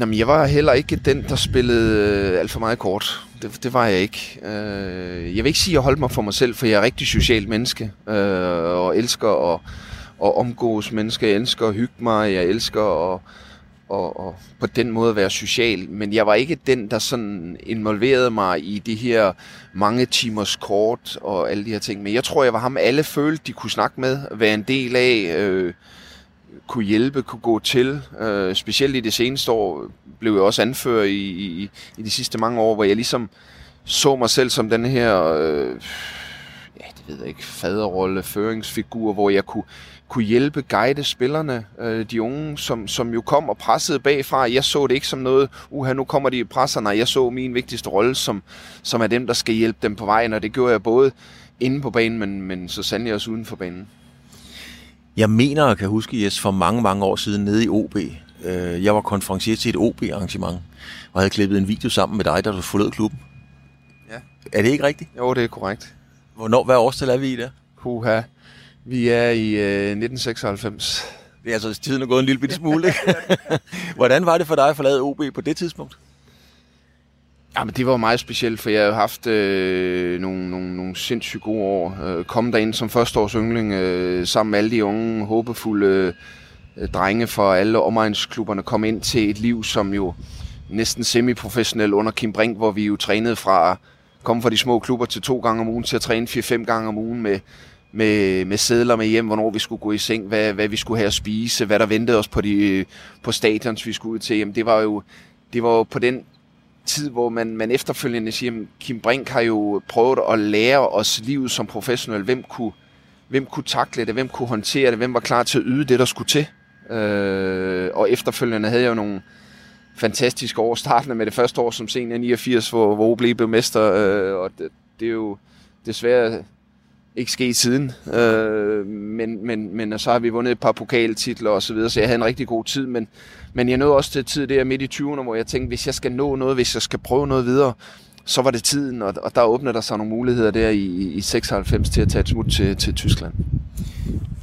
Jamen, jeg var heller ikke den, der spillede øh, alt for meget kort. Det, det var jeg ikke. Øh, jeg vil ikke sige, at jeg holdt mig for mig selv, for jeg er rigtig socialt menneske, øh, og elsker at, at omgås mennesker. Jeg elsker at hygge mig, jeg elsker at, og, og på den måde være social, men jeg var ikke den, der sådan involverede mig i de her mange timers kort og alle de her ting. Men jeg tror, jeg var ham, alle følte, de kunne snakke med, være en del af, øh, kunne hjælpe, kunne gå til. Øh, specielt i det seneste år blev jeg også anført i, i, i de sidste mange år, hvor jeg ligesom så mig selv som den her... Øh, ja, det ved jeg ikke, faderrolle, føringsfigur, hvor jeg kunne kunne hjælpe, guide spillerne, øh, de unge, som, som jo kom og pressede bagfra. Jeg så det ikke som noget, uha, nu kommer de presser, nej, jeg så min vigtigste rolle, som, som er dem, der skal hjælpe dem på vejen, og det gjorde jeg både inde på banen, men, men så sandelig også uden for banen. Jeg mener, jeg kan huske, Jes, for mange, mange år siden nede i OB. Øh, jeg var konferencier til et OB-arrangement, og havde klippet en video sammen med dig, da du forlod klubben. Ja. Er det ikke rigtigt? Jo, det er korrekt. Hvornår, hvad årstal er vi i der? Huha. Vi er i øh, 1996. Det er altså tiden er gået en lille bitte smule, ikke? Hvordan var det for dig at forlade OB på det tidspunkt? Jamen, det var meget specielt, for jeg har haft øh, nogle, nogle, nogle sindssygt gode år. Øh, kom derind som førsteårs yngling, øh, sammen med alle de unge, håbefulde øh, drenge fra alle omegnsklubberne, kom ind til et liv, som jo næsten semiprofessionel under Kim Brink, hvor vi jo trænede fra komme fra de små klubber til to gange om ugen til at træne fire-fem gange om ugen med, med, med sædler med hjem, hvornår vi skulle gå i seng, hvad, hvad vi skulle have at spise, hvad der ventede os på, de, på stadions, vi skulle ud til. Jamen, det var jo det var jo på den tid, hvor man, man efterfølgende siger, at Kim Brink har jo prøvet at lære os livet som professionel. Hvem kunne, hvem kunne takle det? Hvem kunne håndtere det? Hvem var klar til at yde det, der skulle til? Øh, og efterfølgende havde jeg jo nogle fantastiske år. Startende med det første år som senior 89, hvor, hvor OB blev mester. Øh, og det, det er jo desværre ikke sket siden. Øh, men, men, men så har vi vundet et par pokaltitler og så videre, så jeg havde en rigtig god tid. Men, men jeg nåede også til tid der midt i 20'erne, hvor jeg tænkte, hvis jeg skal nå noget, hvis jeg skal prøve noget videre, så var det tiden, og, og der åbnede der sig nogle muligheder der i, i 96 til at tage et smut til, til Tyskland.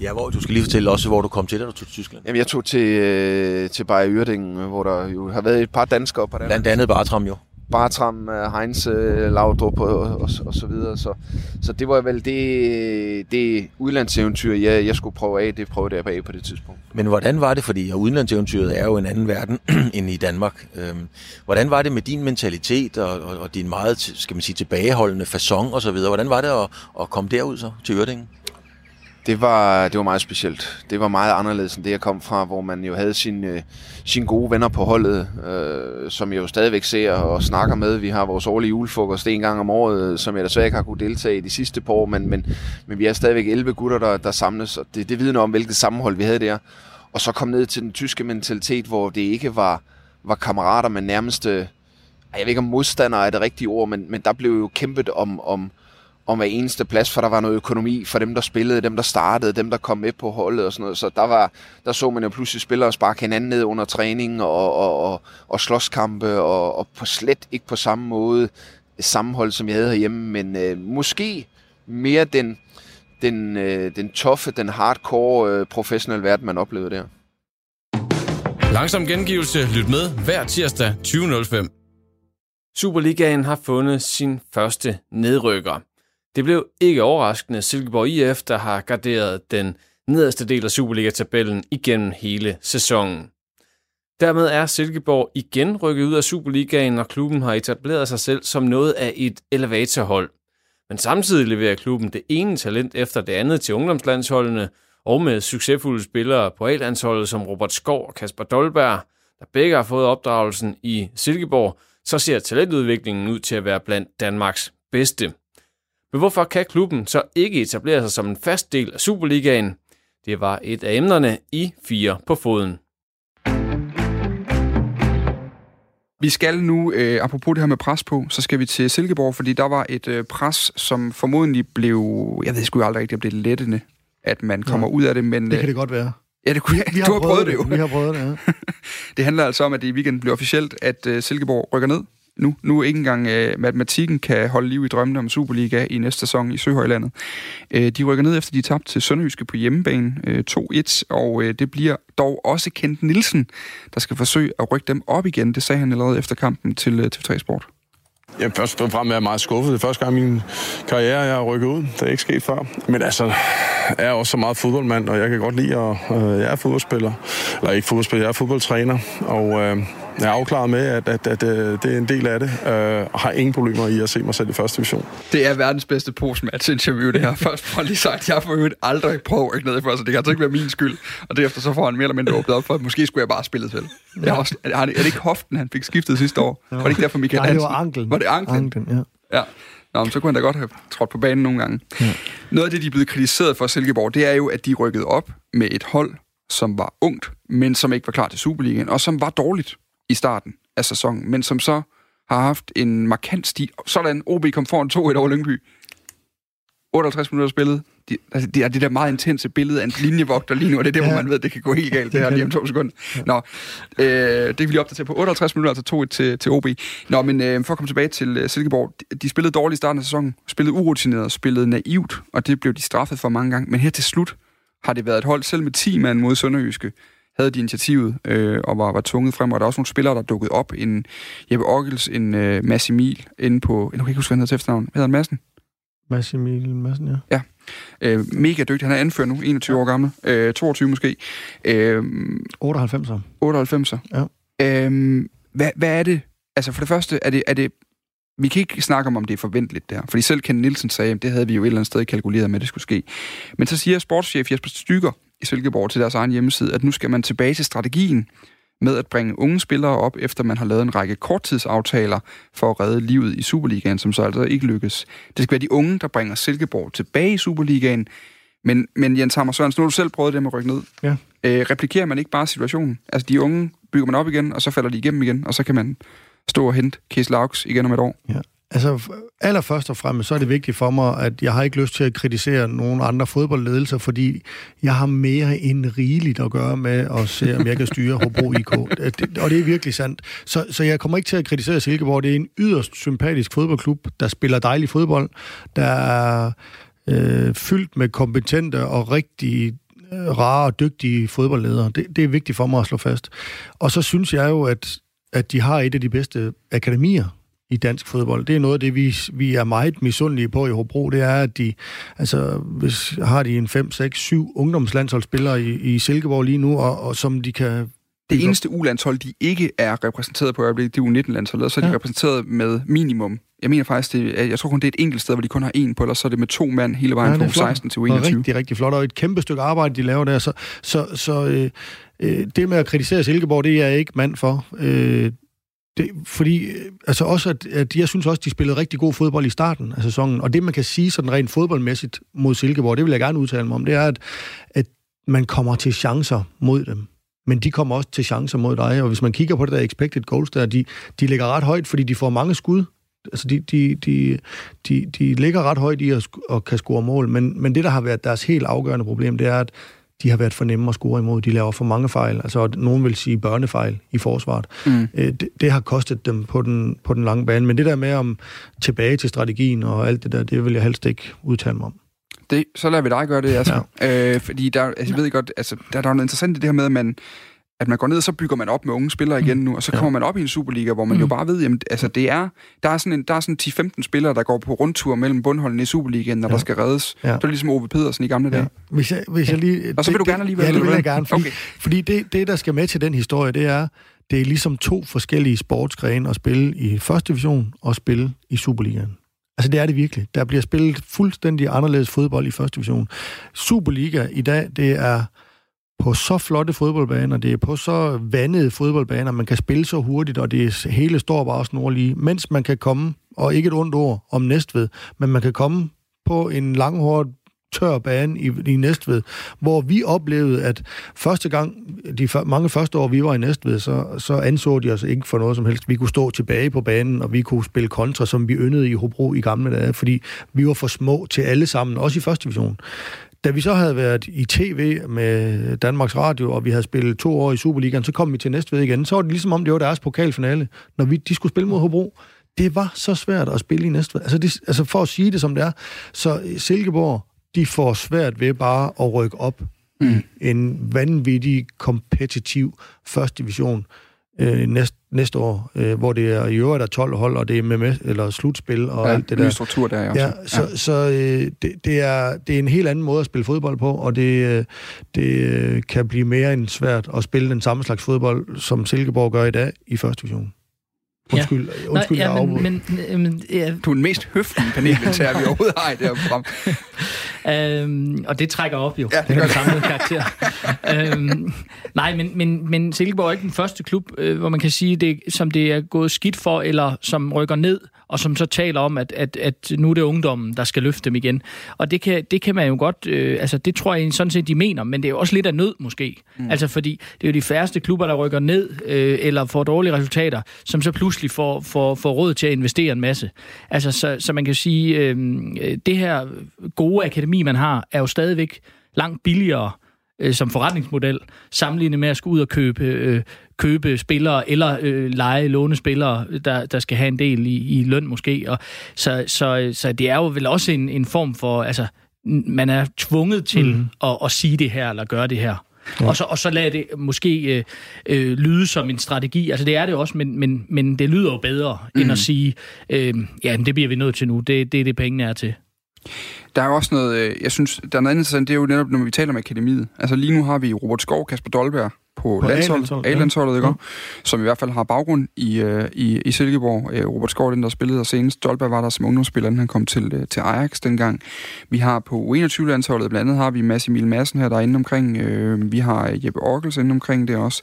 Ja, hvor du skal lige fortælle også, hvor du kom til, da du tog til Tyskland. Jamen, jeg tog til, øh, til Bayer Uerdingen, hvor der jo har været et par danskere på der. Blandt andet Bartram jo. Bartram, øh, Heinz, øh, Laudrup og, og, og, så videre. Så, så det var vel det, det udlandseventyr, jeg, jeg skulle prøve af. Det prøvede jeg af på det tidspunkt. Men hvordan var det, fordi udlandseventyret er jo en anden verden end i Danmark. Øhm, hvordan var det med din mentalitet og, og, og din meget, skal man sige, tilbageholdende fasong og så videre? Hvordan var det at, at komme derud så til Ørdingen? Det var, det var meget specielt. Det var meget anderledes end det, jeg kom fra, hvor man jo havde sine, sin øh, sine gode venner på holdet, øh, som jeg jo stadigvæk ser og snakker med. Vi har vores årlige julefrokost en gang om året, øh, som jeg desværre ikke har kunne deltage i de sidste par år, men, men, men vi er stadigvæk 11 gutter, der, der samles, og det, det vidner om, hvilket sammenhold vi havde der. Og så kom ned til den tyske mentalitet, hvor det ikke var, var kammerater, men nærmest, øh, jeg ved ikke om modstandere er det rigtige ord, men, men der blev jo kæmpet om, om, om hver eneste plads, for der var noget økonomi for dem, der spillede, dem, der startede, dem, der kom med på holdet og sådan noget. Så der, var, der så man jo pludselig spillere sparke hinanden ned under træning og, og, og, og slåskampe, og, og på slet ikke på samme måde sammenhold, som jeg havde herhjemme, men øh, måske mere den, den, øh, den toffe, den hardcore øh, professionelle verden, man oplevede der. Langsom gengivelse. Lyt med hver tirsdag 20.05. Superligaen har fundet sin første nedrykker. Det blev ikke overraskende Silkeborg IF, der har garderet den nederste del af Superliga-tabellen igennem hele sæsonen. Dermed er Silkeborg igen rykket ud af Superligaen, og klubben har etableret sig selv som noget af et elevatorhold. Men samtidig leverer klubben det ene talent efter det andet til ungdomslandsholdene, og med succesfulde spillere på A-landsholdet som Robert Skov og Kasper Dolberg, der begge har fået opdragelsen i Silkeborg, så ser talentudviklingen ud til at være blandt Danmarks bedste. Men hvorfor kan klubben så ikke etablere sig som en fast del af Superligaen? Det var et af emnerne i Fire på foden. Vi skal nu, øh, apropos det her med pres på, så skal vi til Silkeborg, fordi der var et øh, pres, som formodentlig blev, jeg ved sgu aldrig rigtigt, om det er lettende, at man kommer ja, ud af det, men... Det kan øh, det godt være. Ja, det kunne, vi har du har prøvet, prøvet det jo. Vi har prøvet det, ja. det handler altså om, at det i weekenden blev officielt, at uh, Silkeborg rykker ned nu. Nu ikke engang øh, matematikken kan holde liv i drømmene om Superliga i næste sæson i Søhøjlandet. Øh, de rykker ned efter de tabte til Sønderjyske på hjemmebane øh, 2-1, og øh, det bliver dog også Kent Nielsen, der skal forsøge at rykke dem op igen. Det sagde han allerede efter kampen til øh, TV3 Sport. Jeg først og fremmest er jeg meget skuffet. Det er første gang i min karriere, jeg har rykket ud. Det er ikke sket før. Men altså, er også så meget fodboldmand, og jeg kan godt lide at... Øh, jeg er fodboldspiller. Eller ikke fodboldspiller, jeg er fodboldtræner. Og øh, jeg er afklaret med, at, at, at, at øh, det er en del af det, øh, og har ingen problemer i at se mig selv i første division. Det er verdens bedste postmatch-interview, det her. Først for lige sagt, jeg får jo aldrig prøvet ikke ned i første. Det kan altså ikke være min skyld. Og derefter så får han mere eller mindre åbnet op for, at måske skulle jeg bare spille til. Ja. også, er, det ikke hoften, han fik skiftet sidste år? Ja. Var det ikke derfor, Michael Nej, det var anklen. Var det anklen? anklen ja. Ja. Nå, men så kunne han da godt have trådt på banen nogle gange. Ja. Noget af det, de er blevet kritiseret for Silkeborg, det er jo, at de rykkede op med et hold, som var ungt, men som ikke var klar til Superligaen, og som var dårligt i starten af sæsonen, men som så har haft en markant stil. Sådan, OB kom foran 2-1 over Lyngby. 58 minutter spillet. De, altså, det er det der meget intense billede af en linjevogter lige nu, og det er det, ja. hvor man ved, det kan gå helt galt, det her lige om to sekunder. Nå, øh, det vil vi opdatere på 58 minutter, altså 2-1 til, til OB. Nå, men øh, for at komme tilbage til uh, Silkeborg, de, de spillede dårligt i starten af sæsonen, spillede urutineret, spillede naivt, og det blev de straffet for mange gange. Men her til slut har det været et hold, selv med 10 mand mod Sønderjyske, havde de initiativet øh, og var, var tunget frem, og der er også nogle spillere, der dukkede op. En Jeppe Ockels, en øh, Mads Emil, inde på... Jeg kan ikke huske, hvad han hedder til efternavn. Hvad hedder han, Madsen? Mads Emil Madsen, ja. Ja. Øh, mega dygtig. Han er anført nu, 21 ja. år gammel. Øh, 22 måske. Øh, 98'er. 98'er. Ja. Øh, hvad, hvad er det? Altså for det første, er det, er det vi kan ikke snakke om, om det er forventeligt der. Fordi selv Ken Nielsen sagde, at det havde vi jo et eller andet sted kalkuleret med, at det skulle ske. Men så siger sportschef Jesper Stykker i Silkeborg til deres egen hjemmeside, at nu skal man tilbage til strategien med at bringe unge spillere op, efter man har lavet en række korttidsaftaler for at redde livet i Superligaen, som så altså ikke lykkes. Det skal være de unge, der bringer Silkeborg tilbage i Superligaen. Men, men Jens Hammer Sørensen, nu har du selv prøvet det med at rykke ned. Ja. Øh, replikerer man ikke bare situationen? Altså de unge bygger man op igen, og så falder de igennem igen, og så kan man stå og hente Kees Laux igen om et år. Ja. Altså, allerførst og fremmest, så er det vigtigt for mig, at jeg har ikke lyst til at kritisere nogen andre fodboldledelser, fordi jeg har mere end rigeligt at gøre med at se, om jeg kan styre Hobro IK. Øh, og det er virkelig sandt. Så, så jeg kommer ikke til at kritisere Silkeborg. Det er en yderst sympatisk fodboldklub, der spiller dejlig fodbold, der er øh, fyldt med kompetente og rigtig øh, rare og dygtige fodboldledere. Det, det er vigtigt for mig at slå fast. Og så synes jeg jo, at at de har et af de bedste akademier i dansk fodbold. Det er noget af det, vi, vi er meget misundelige på i Hobro. Det er, at de altså, hvis, har de en 5, 6, 7 ungdomslandsholdsspillere i, i Silkeborg lige nu, og, og som de kan det eneste U-landshold, de ikke er repræsenteret på øjeblikket, det er U19-landsholdet, og så er de ja. repræsenteret med minimum. Jeg mener faktisk, det, jeg tror kun, det er et enkelt sted, hvor de kun har en på, eller så er det med to mand hele vejen ja, fra 16 til U21. Det er rigtig, rigtig flot, og et kæmpe stykke arbejde, de laver der. Så, så, så øh, øh, det med at kritisere Silkeborg, det er jeg ikke mand for. Øh, det, fordi, altså også, at, at jeg synes også, de spillede rigtig god fodbold i starten af sæsonen, og det, man kan sige sådan rent fodboldmæssigt mod Silkeborg, det vil jeg gerne udtale mig om, det er, at, at man kommer til chancer mod dem. Men de kommer også til chancer mod dig, og hvis man kigger på det der expected goals der, de, de ligger ret højt, fordi de får mange skud. Altså, de, de, de, de, de ligger ret højt i at, at kan score mål, men, men det, der har været deres helt afgørende problem, det er, at de har været for nemme at score imod. De laver for mange fejl. Altså, nogen vil sige børnefejl i forsvaret. Mm. Øh, det, det har kostet dem på den, på den lange bane. Men det der med om tilbage til strategien og alt det der, det vil jeg helst ikke udtale mig om. Det, så lader vi dig gøre det, altså. Ja. Øh, fordi der, altså, jeg ved godt, altså, der, der er noget interessant i det her med, at man, at man går ned, og så bygger man op med unge spillere igen nu, og så kommer man op i en Superliga, hvor man mm. jo bare ved, jamen, altså det er, der er sådan, en, der er sådan 10-15 spillere, der går på rundtur mellem bundholdene i Superligaen, når ja. der skal reddes. Ja. Det er ligesom Ove Pedersen i gamle ja. dage. Hvis jeg, hvis jeg lige, og så vil det, du gerne alligevel? Ja, det vil jeg gerne, fordi, okay. fordi det, det, der skal med til den historie, det er, det er ligesom to forskellige sportsgrene at spille i første division og spille i Superligaen. Altså det er det virkelig. Der bliver spillet fuldstændig anderledes fodbold i første division. Superliga i dag, det er på så flotte fodboldbaner, det er på så vandede fodboldbaner, man kan spille så hurtigt, og det hele står bare snorlige, mens man kan komme, og ikke et ondt ord om Næstved, men man kan komme på en langhård tør bane i, i Næstved, hvor vi oplevede, at første gang, de mange første år, vi var i Næstved, så, så anså de os ikke for noget som helst. Vi kunne stå tilbage på banen, og vi kunne spille kontra, som vi yndede i Hobro i gamle dage, fordi vi var for små til alle sammen, også i første division. Da vi så havde været i tv med Danmarks Radio, og vi havde spillet to år i Superligaen, så kom vi til Næstved igen. Så var det ligesom om, det var deres pokalfinale, når vi, de skulle spille mod Hobro. Det var så svært at spille i Næstved. Altså, det, altså for at sige det som det er, så Silkeborg, de får svært ved bare at rykke op mm. en vanvittig kompetitiv første division øh, næste, næste år, øh, hvor det er i øvrigt er 12 hold, og det er med, med eller slutspil og ja, alt det der. struktur der også. Ja, så, ja. så øh, det, det, er, det er en helt anden måde at spille fodbold på, og det, øh, det øh, kan blive mere end svært at spille den samme slags fodbold, som Silkeborg gør i dag i første division. Undskyld, ja. undskyld, Nå, ja, men, men, men, ja. Du er den mest høflige paneldeltager, vi overhovedet har i det her program. øhm, og det trækker op jo, ja, det den samlede karakter. øhm, nej, men, men, men Silkeborg er ikke den første klub, øh, hvor man kan sige, det, som det er gået skidt for, eller som rykker ned og som så taler om, at, at, at nu er det ungdommen, der skal løfte dem igen. Og det kan, det kan man jo godt, øh, altså det tror jeg sådan set, de mener, men det er jo også lidt af nød måske. Mm. Altså fordi det er jo de færreste klubber, der rykker ned øh, eller får dårlige resultater, som så pludselig får, får, får råd til at investere en masse. Altså så, så man kan sige, øh, det her gode akademi, man har, er jo stadigvæk langt billigere øh, som forretningsmodel, sammenlignet med at skulle ud og købe, øh, købe spillere eller øh, lege, låne spillere, der, der skal have en del i, i løn måske. Og så, så, så det er jo vel også en, en form for, altså man er tvunget til mm. at, at sige det her eller gøre det her. Ja. Og, så, og så lader det måske øh, øh, lyde som en strategi. Altså det er det også, men, men, men det lyder jo bedre, mm. end at sige, øh, ja, det bliver vi nødt til nu. Det, det er det, pengene er til. Der er også noget, øh, jeg synes, der er noget interessant, det er jo netop, når vi taler om akademiet. Altså lige nu har vi Robert Skov, Kasper Dolberg på, på landsholdet, A-landsholdet, ja. ikke? Ja. som i hvert fald har baggrund i, uh, i, i Silkeborg. Uh, Robert Skov, den der spillede der senest. Dolberg var der som ungdomsspiller, han kom til, til Ajax dengang. Vi har på U21-landsholdet, blandt andet har vi Mads Emil Madsen her, der er inde omkring. Vi har Jeppe Orkels inde omkring det også.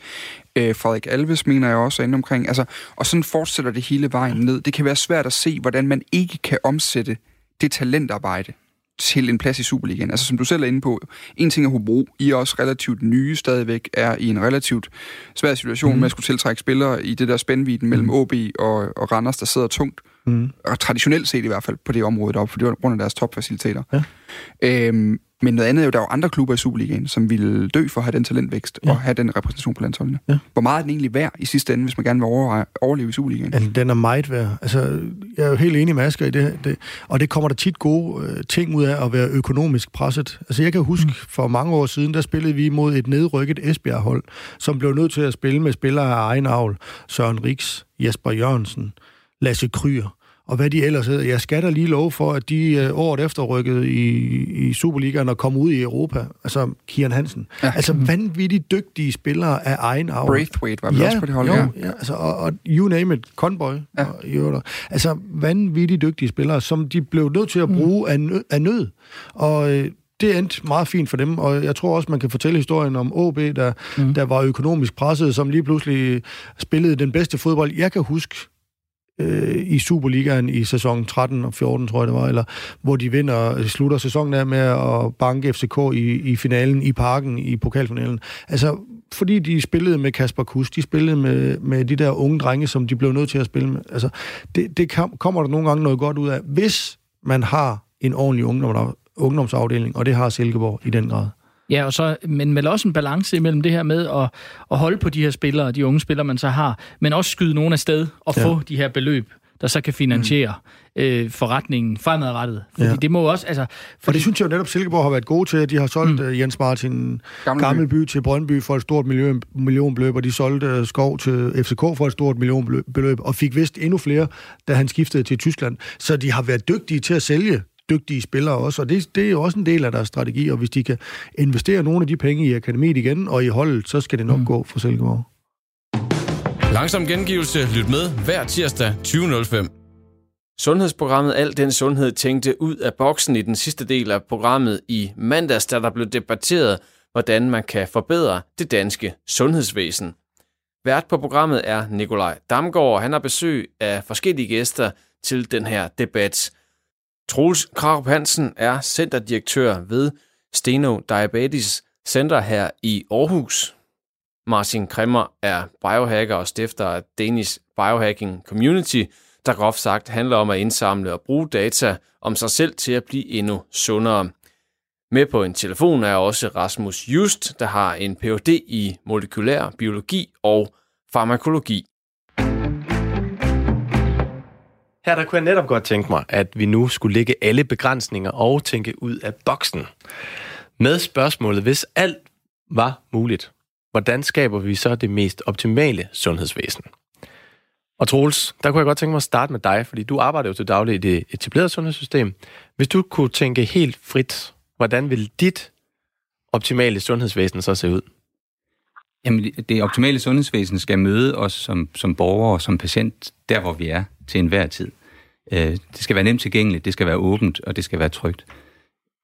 Uh, Frederik Alves mener jeg også er inde omkring. Altså, og sådan fortsætter det hele vejen ned. Det kan være svært at se, hvordan man ikke kan omsætte det talentarbejde, til en plads i Superligaen. Altså som du selv er inde på, en ting er Hobro, I er også relativt nye stadigvæk, er i en relativt svær situation mm. med at skulle tiltrække spillere i det der spændviden mellem OB mhm. og, og Randers, der sidder tungt. Mm. Og traditionelt set i hvert fald på det område deroppe, for det var grund af deres topfaciliteter. Ja. Øhm, men noget andet er jo, der er jo andre klubber i Superligaen, som vil dø for at have den talentvækst ja. og have den repræsentation på landsholdene. Ja. Hvor meget er den egentlig værd i sidste ende, hvis man gerne vil overveje, overleve i Superligaen? Altså, den er meget værd. Altså, jeg er jo helt enig med Asger i det, det. Og det kommer der tit gode øh, ting ud af at være økonomisk presset. Altså, jeg kan huske, mm. for mange år siden, der spillede vi mod et nedrykket Esbjerg-hold, som blev nødt til at spille med spillere af egen avl. Søren Riks, Jesper Jørgensen, Lasse Kryer og hvad de ellers hedder. Jeg skal da lige love for, at de øh, året efter rykkede i, i Superligaen og kom ud i Europa. Altså Kian Hansen. Ja. Altså vanvittigt dygtige spillere af egen arv. Braithwaite var ja, også på det hold, jo, ja. ja altså, og, og you name it, Conboy. Ja. Og, jo, altså vanvittigt dygtige spillere, som de blev nødt til at mm. bruge mm. af, nød, af nød. Og øh, det endte meget fint for dem, og jeg tror også, man kan fortælle historien om OB, der, mm. der var økonomisk presset, som lige pludselig spillede den bedste fodbold, jeg kan huske øh, i Superligaen i sæson 13 og 14, tror jeg det var, eller hvor de vinder, øh, slutter sæsonen af med at banke FCK i, i finalen, i parken, i pokalfinalen. Altså, fordi de spillede med Kasper Kus, de spillede med, med de der unge drenge, som de blev nødt til at spille med. Altså, det, det kom, kommer der nogle gange noget godt ud af, hvis man har en ordentlig ungdom, ungdomsafdeling, og det har Silkeborg i den grad. Ja, og så, men vel også en balance imellem det her med at, at holde på de her spillere, de unge spillere, man så har, men også skyde nogen af sted og ja. få de her beløb, der så kan finansiere mm. øh, forretningen fremadrettet. Fordi ja. det må også... Altså, fordi... Og det synes jeg jo netop, Silkeborg har været gode til, at de har solgt mm. uh, Jens Martin Gammelby. Gammelby til Brøndby for et stort million, millionbeløb, og de solgte uh, Skov til FCK for et stort millionbeløb, og fik vist endnu flere, da han skiftede til Tyskland. Så de har været dygtige til at sælge dygtige spillere også, og det, det er jo også en del af deres strategi, og hvis de kan investere nogle af de penge i akademiet igen og i holdet, så skal det nok mm. gå for Silkeborg. Langsom gengivelse. Lyt med hver tirsdag 20.05. Sundhedsprogrammet Al den Sundhed tænkte ud af boksen i den sidste del af programmet i mandags, da der blev debatteret, hvordan man kan forbedre det danske sundhedsvæsen. Vært på programmet er Nikolaj Damgaard, og han har besøg af forskellige gæster til den her debat. Troels Krarup Hansen er centerdirektør ved Steno Diabetes Center her i Aarhus. Martin Kremmer er biohacker og stifter af Danish Biohacking Community, der groft sagt handler om at indsamle og bruge data om sig selv til at blive endnu sundere. Med på en telefon er også Rasmus Just, der har en Ph.D. i molekylær biologi og farmakologi. Her der kunne jeg netop godt tænke mig, at vi nu skulle lægge alle begrænsninger og tænke ud af boksen. Med spørgsmålet, hvis alt var muligt, hvordan skaber vi så det mest optimale sundhedsvæsen? Og Troels, der kunne jeg godt tænke mig at starte med dig, fordi du arbejder jo til daglig i det etablerede sundhedssystem. Hvis du kunne tænke helt frit, hvordan vil dit optimale sundhedsvæsen så se ud? Jamen, det optimale sundhedsvæsen skal møde os som, som borgere og som patient, der hvor vi er til enhver tid. Øh, det skal være nemt tilgængeligt, det skal være åbent, og det skal være trygt.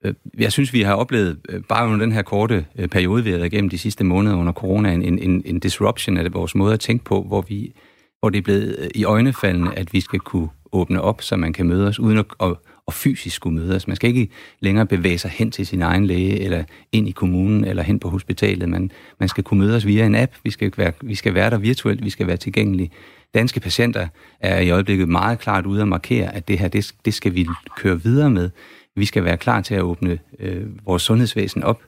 Øh, jeg synes, vi har oplevet, øh, bare under den her korte øh, periode, vi har været igennem de sidste måneder under corona, en, en, en disruption af vores måde at tænke på, hvor, vi, hvor det er blevet øh, i øjnefaldene, at vi skal kunne åbne op, så man kan mødes, uden at, at, og fysisk skulle mødes. Man skal ikke længere bevæge sig hen til sin egen læge, eller ind i kommunen, eller hen på hospitalet. Man, man skal kunne mødes via en app. Vi skal, være, vi skal være der virtuelt, vi skal være tilgængelige. Danske patienter er i øjeblikket meget klart ude at markere, at det her, det, det skal vi køre videre med. Vi skal være klar til at åbne øh, vores sundhedsvæsen op,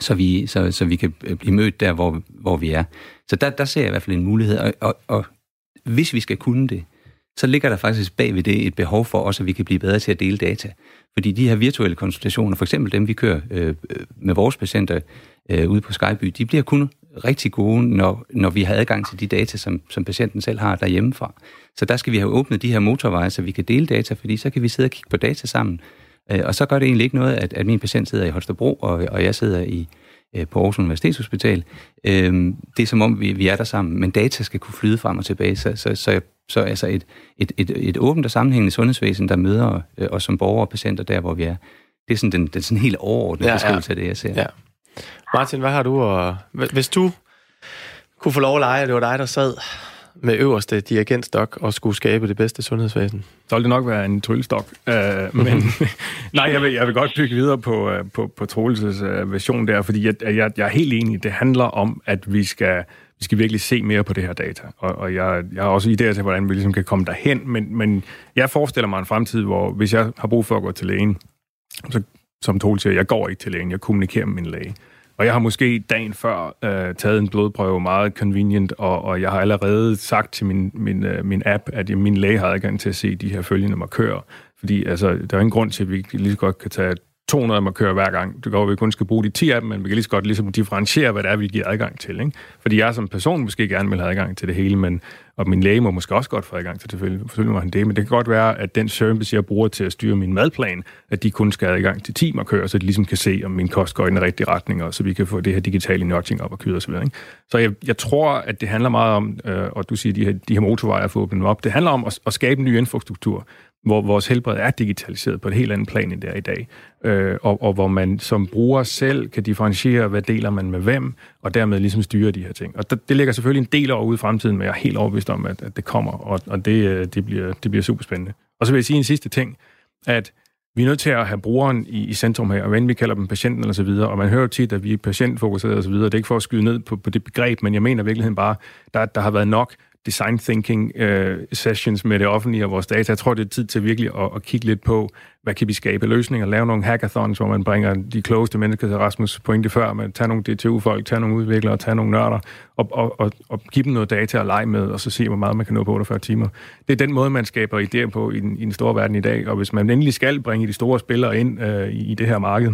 så vi, så, så vi kan øh, blive mødt der, hvor, hvor vi er. Så der, der ser jeg i hvert fald en mulighed, og, og, og hvis vi skal kunne det, så ligger der faktisk bag ved det et behov for også, at vi kan blive bedre til at dele data. Fordi de her virtuelle konsultationer, for eksempel dem, vi kører øh, øh, med vores patienter øh, ude på Skyby, de bliver kun rigtig gode, når, når vi har adgang til de data, som, som patienten selv har derhjemmefra. Så der skal vi have åbnet de her motorveje, så vi kan dele data, fordi så kan vi sidde og kigge på data sammen. Øh, og så gør det egentlig ikke noget, at, at min patient sidder i Holstebro, og, og jeg sidder i, på Aarhus Universitetshospital. Øh, det er som om, vi, vi er der sammen, men data skal kunne flyde frem og tilbage. Så, så, så, så altså et, et, et, et åbent og sammenhængende sundhedsvæsen, der møder os som borgere og patienter der, hvor vi er. Det er sådan den, den sådan helt overordnede ja, beskrivelse ja. af det, jeg ser. Ja. Martin, hvad har du? Og, hvis du kunne få lov at lege, at det var dig, der sad med øverste dirigentstok og skulle skabe det bedste sundhedsvæsen? Så ville det nok være en tryllestok. Uh, men nej, jeg vil, jeg vil godt bygge videre på, uh, på, på Troelses uh, version der, fordi jeg, jeg, jeg er helt enig. Det handler om, at vi skal, vi skal virkelig se mere på det her data. Og, og jeg, jeg har også idéer til, hvordan vi ligesom kan komme derhen, men, men jeg forestiller mig en fremtid, hvor hvis jeg har brug for at gå til lægen, så som Troel siger, jeg går ikke til lægen, jeg kommunikerer med min læge. Og jeg har måske dagen før øh, taget en blodprøve meget convenient, og, og jeg har allerede sagt til min, min, øh, min app, at jeg, min læge har adgang til at se de her følgende markører. Fordi altså, der er ingen grund til, at vi lige så godt kan tage 200 markører hver gang. Det går, at vi kun skal bruge de 10 af dem, men vi kan lige så godt ligesom differentiere, hvad det er, vi giver adgang til. Ikke? Fordi jeg som person måske gerne vil have adgang til det hele, men, og min læge må måske også godt få adgang til det, selvfølgelig må han det, men det kan godt være, at den service, jeg bruger til at styre min madplan, at de kun skal have adgang til 10 markører, så de ligesom kan se, om min kost går i den rigtige retning, og så vi kan få det her digitale nudging op og køre osv. Ikke? Så jeg, jeg tror, at det handler meget om, øh, og du siger, de her, de her motorveje at få åbnet op, det handler om at, at skabe en ny infrastruktur, hvor vores helbred er digitaliseret på et helt andet plan, end det er i dag. Øh, og, og hvor man som bruger selv kan differentiere, hvad deler man med hvem, og dermed ligesom styre de her ting. Og det, det ligger selvfølgelig en del år ude i fremtiden, men jeg er helt overbevist om, at, at det kommer, og, og det, øh, det, bliver, det bliver super spændende. Og så vil jeg sige en sidste ting, at vi er nødt til at have brugeren i, i centrum her, og hvad vi kalder dem patienten og så videre, og man hører tit, at vi er patientfokuseret og så videre. Det er ikke for at skyde ned på, på det begreb, men jeg mener i virkeligheden bare, der, der har været nok design thinking øh, sessions med det offentlige og vores data. Jeg tror, det er tid til virkelig at, at kigge lidt på, hvad kan vi skabe løsninger, lave nogle hackathons, hvor man bringer de klogeste mennesker til Rasmus pointe før, man tage nogle DTU-folk, tage nogle udviklere, tage nogle nørder, og, og, og, og give dem noget data at lege med, og så se, hvor meget man kan nå på 48 timer. Det er den måde, man skaber idéer på i den, i den store verden i dag, og hvis man endelig skal bringe de store spillere ind øh, i, i det her marked,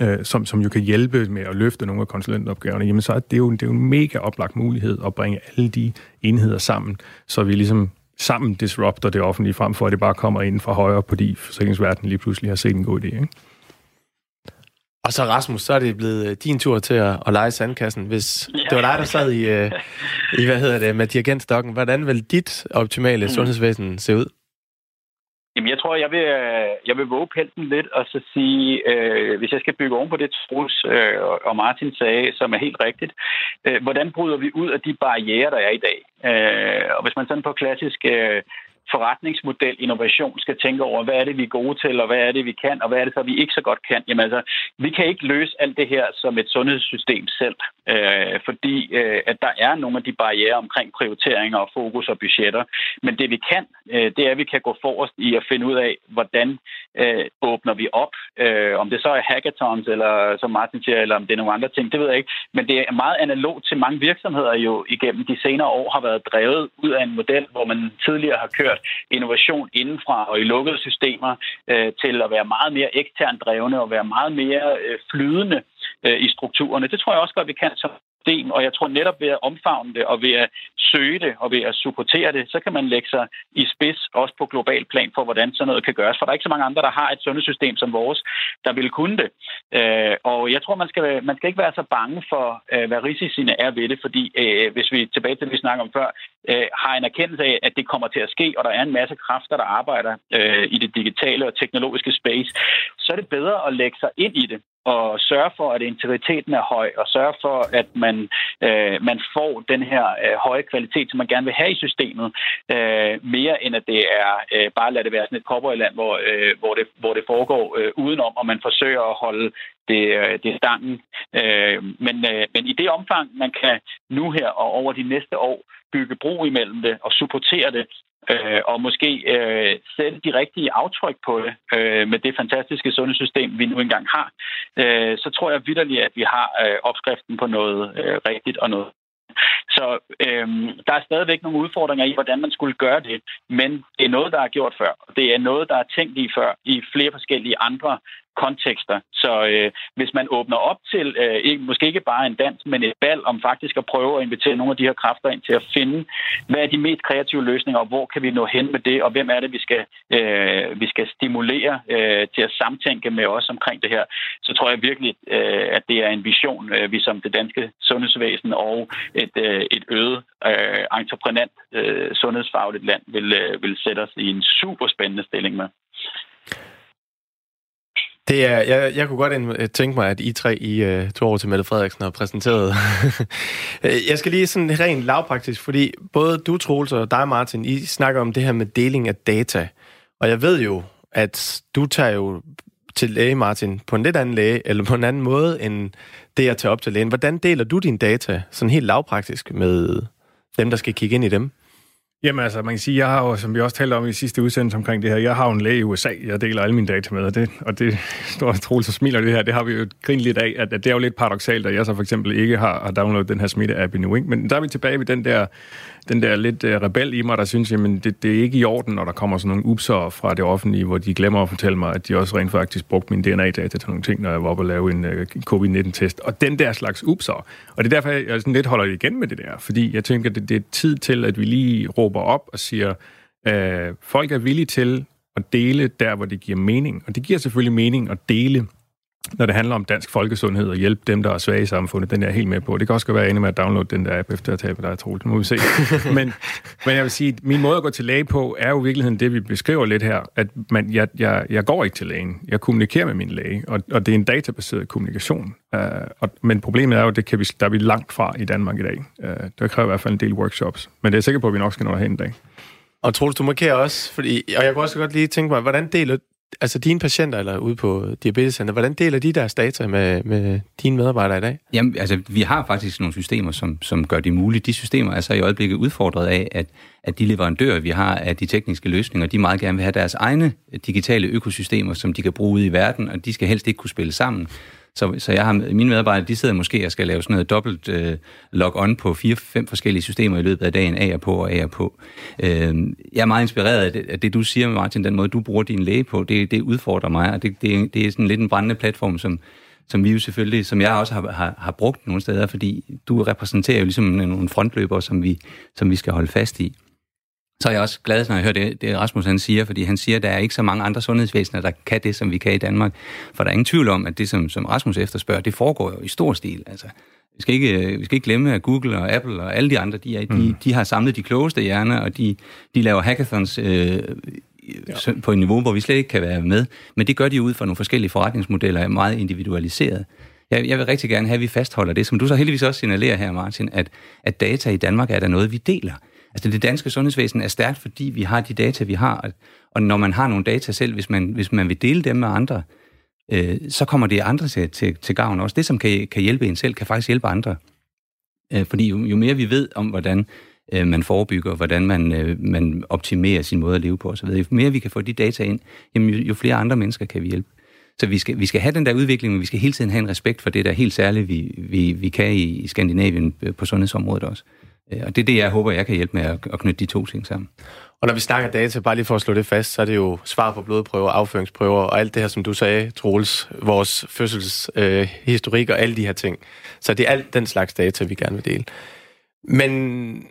øh, som, som jo kan hjælpe med at løfte nogle af konsulentopgaverne, jamen så er det jo, det er jo en mega oplagt mulighed at bringe alle de enheder sammen, så vi ligesom sammen disrupter det offentlige, frem for at det bare kommer ind fra højre, fordi forsikringsverdenen lige pludselig har set en god idé. Ikke? Og så Rasmus, så er det blevet øh, din tur til at, at lege sandkassen. Hvis ja. det var dig, der sad i, uh, i hvad hedder det, med dirigentstokken, hvordan vil dit optimale mm. sundhedsvæsen se ud? Jamen, jeg tror, jeg vil, øh, jeg vil våge pelten lidt og så sige, øh, hvis jeg skal bygge oven på det, Troels øh, og Martin sagde, som er helt rigtigt, øh, hvordan bryder vi ud af de barriere, der er i dag? Øh, og hvis man sådan på klassisk øh, forretningsmodel innovation skal tænke over, hvad er det, vi er gode til, og hvad er det, vi kan, og hvad er det så, vi ikke så godt kan. Jamen altså, vi kan ikke løse alt det her som et sundhedssystem selv, øh, fordi øh, at der er nogle af de barriere omkring prioriteringer og fokus og budgetter. Men det vi kan, øh, det er, at vi kan gå forrest i at finde ud af, hvordan øh, åbner vi op. Øh, om det så er hackathons, eller som Martin siger, eller om det er nogle andre ting, det ved jeg ikke. Men det er meget analogt til mange virksomheder jo igennem de senere år har været drevet ud af en model, hvor man tidligere har kørt innovation indenfra og i lukkede systemer øh, til at være meget mere eksternt drevne og være meget mere øh, flydende øh, i strukturerne. Det tror jeg også godt, vi kan som system, og jeg tror netop ved at omfavne det, og ved at søge det, og ved at supportere det, så kan man lægge sig i spids, også på global plan, for hvordan sådan noget kan gøres. For der er ikke så mange andre, der har et sundhedssystem som vores, der vil kunne det. Øh, og jeg tror, man skal, man skal ikke være så bange for, øh, hvad risiciene er ved det, fordi øh, hvis vi tilbage til det, vi snakker om før, øh, har en erkendelse af, at det kommer til at ske, og der er en masse kræfter, der arbejder øh, i det digitale og teknologiske space, så er det bedre at lægge sig ind i det, og sørge for, at integriteten er høj, og sørge for, at man, øh, man får den her øh, høje kvalitet, som man gerne vil have i systemet, øh, mere end at det er øh, bare lade det være sådan et kobberland, hvor, øh, hvor, det, hvor det foregår øh, udenom, og man forsøger at holde det, øh, det stangen. Øh, men, øh, men i det omfang, man kan nu her og over de næste år bygge bro imellem det og supportere det, øh, og måske øh, sætte de rigtige aftryk på det øh, med det fantastiske sundhedssystem, vi nu engang har, øh, så tror jeg vidderligt, at vi har øh, opskriften på noget øh, rigtigt og noget så øhm, der er stadigvæk nogle udfordringer i, hvordan man skulle gøre det, men det er noget, der er gjort før. Det er noget, der er tænkt i før i flere forskellige andre kontekster. Så øh, hvis man åbner op til, øh, ikke, måske ikke bare en dans, men et bal, om faktisk at prøve at invitere nogle af de her kræfter ind til at finde, hvad er de mest kreative løsninger, og hvor kan vi nå hen med det, og hvem er det, vi skal, øh, vi skal stimulere øh, til at samtænke med os omkring det her, så tror jeg virkelig, øh, at det er en vision, øh, vi som det danske sundhedsvæsen og et, øh, et øget øh, entreprenant øh, sundhedsfagligt land vil, øh, vil sætte os i en super spændende stilling med. Det er, jeg, jeg kunne godt øh, tænke mig, at I tre i øh, uh, to år til Mette Frederiksen har præsenteret. Øh, jeg skal lige sådan rent lavpraktisk, fordi både du, Troels, og dig, Martin, I snakker om det her med deling af data. Og jeg ved jo, at du tager jo til læge, Martin, på en lidt anden læge, eller på en anden måde, end det at tage op til lægen. Hvordan deler du dine data, sådan helt lavpraktisk, med dem, der skal kigge ind i dem? Jamen altså, man kan sige, jeg har jo, som vi også talte om i sidste udsendelse omkring det her, jeg har jo en læge i USA, jeg deler alle mine data med, og det, og det står troligt så smiler det her, det har vi jo grinet lidt af, at, at det er jo lidt paradoxalt, at jeg så for eksempel ikke har, har downloadet den her smitte-app i ikke? Men der er vi tilbage ved den der den der lidt uh, rebel i mig, der synes, jamen det, det er ikke i orden, når der kommer sådan nogle upser fra det offentlige, hvor de glemmer at fortælle mig, at de også rent faktisk brugte min DNA-data til nogle ting, når jeg var oppe og lave en uh, covid-19-test. Og den der slags upser. Og det er derfor, jeg sådan lidt holder igen med det der, fordi jeg tænker, det, det er tid til, at vi lige råber op og siger, uh, folk er villige til at dele der, hvor det giver mening. Og det giver selvfølgelig mening at dele når det handler om dansk folkesundhed og hjælpe dem, der er svage i samfundet, den er jeg helt med på. Det kan også godt være enig med at downloade den der app efter at tabe dig, Troels. Nu må vi se. men, men jeg vil sige, at min måde at gå til læge på, er jo i virkeligheden det, vi beskriver lidt her, at man, jeg, jeg, jeg går ikke til lægen. Jeg kommunikerer med min læge, og, og det er en databaseret kommunikation. Uh, og, men problemet er jo, det kan vi, der er vi langt fra i Danmark i dag. Uh, det kræver i hvert fald en del workshops. Men det er sikker på, at vi nok skal nå derhen en dag. Og Troels, du markerer også, fordi, og jeg kunne også godt lige tænke mig, hvordan deler altså dine patienter eller ude på Diabetescenter, hvordan deler de deres data med, med dine medarbejdere i dag? Jamen, altså, vi har faktisk nogle systemer, som, som gør det muligt. De systemer er så i øjeblikket udfordret af, at, at de leverandører, vi har af de tekniske løsninger, de meget gerne vil have deres egne digitale økosystemer, som de kan bruge ude i verden, og de skal helst ikke kunne spille sammen. Så, så jeg har, mine medarbejdere, de sidder måske og skal lave sådan noget dobbelt øh, log-on på fire-fem forskellige systemer i løbet af dagen, af og på og af og på. Øh, jeg er meget inspireret af det, af det, du siger, Martin, den måde, du bruger din læge på, det, det udfordrer mig, og det, det, det er sådan lidt en brændende platform, som, som vi jo selvfølgelig, som jeg også har, har, har brugt nogle steder, fordi du repræsenterer jo ligesom nogle frontløbere, som vi, som vi skal holde fast i så er jeg også glad, når jeg hører det, det Rasmus han siger, fordi han siger, at der er ikke så mange andre sundhedsvæsener, der kan det, som vi kan i Danmark. For der er ingen tvivl om, at det, som, som Rasmus efterspørger, det foregår jo i stor stil. Altså, vi skal, ikke, vi skal ikke glemme, at Google og Apple og alle de andre, de, er, mm. de, de har samlet de klogeste hjerner, og de, de laver hackathons øh, ja. på et niveau, hvor vi slet ikke kan være med. Men det gør de ud fra nogle forskellige forretningsmodeller, er meget individualiseret. Jeg, jeg vil rigtig gerne have, at vi fastholder det, som du så heldigvis også signalerer her, Martin, at, at data i Danmark er der noget, vi deler. Altså det danske sundhedsvæsen er stærkt, fordi vi har de data, vi har, og når man har nogle data selv, hvis man, hvis man vil dele dem med andre, øh, så kommer det andre til, til, til gavn også. Det, som kan, kan hjælpe en selv, kan faktisk hjælpe andre. Øh, fordi jo, jo mere vi ved om, hvordan øh, man forebygger, hvordan man, øh, man optimerer sin måde at leve på osv., jo mere vi kan få de data ind, jamen, jo, jo flere andre mennesker kan vi hjælpe. Så vi skal, vi skal have den der udvikling, men vi skal hele tiden have en respekt for det der helt særlige, vi, vi, vi kan i, i Skandinavien øh, på sundhedsområdet også. Øh, og det er det, jeg håber, jeg kan hjælpe med at, knytte de to ting sammen. Og når vi snakker data, bare lige for at slå det fast, så er det jo svar på blodprøver, afføringsprøver og alt det her, som du sagde, Troels, vores fødselshistorik øh, og alle de her ting. Så det er alt den slags data, vi gerne vil dele. Men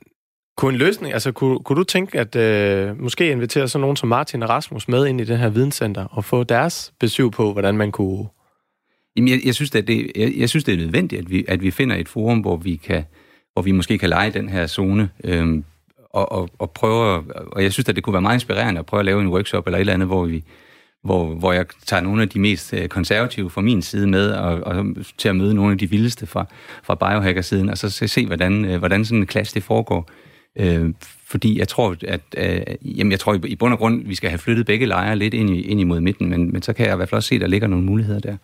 kunne en løsning, altså kunne, kunne du tænke at øh, måske invitere sådan nogen som Martin og Rasmus med ind i det her videnscenter og få deres besøg på, hvordan man kunne... Jamen, jeg, jeg, synes, at det, jeg, jeg synes, det er nødvendigt, at vi, at vi finder et forum, hvor vi kan hvor vi måske kan lege den her zone, øh, og, og, og prøve, og jeg synes, at det kunne være meget inspirerende at prøve at lave en workshop eller et eller andet, hvor vi, hvor, hvor jeg tager nogle af de mest øh, konservative fra min side med, og, og til at møde nogle af de vildeste fra, fra biohacker-siden, og så se, hvordan, øh, hvordan sådan en klasse det foregår. Øh, fordi jeg tror, at øh, jamen jeg tror i bund og grund, vi skal have flyttet begge lejre lidt ind, i, ind imod midten, men, men så kan jeg i hvert fald også se, at der ligger nogle muligheder der.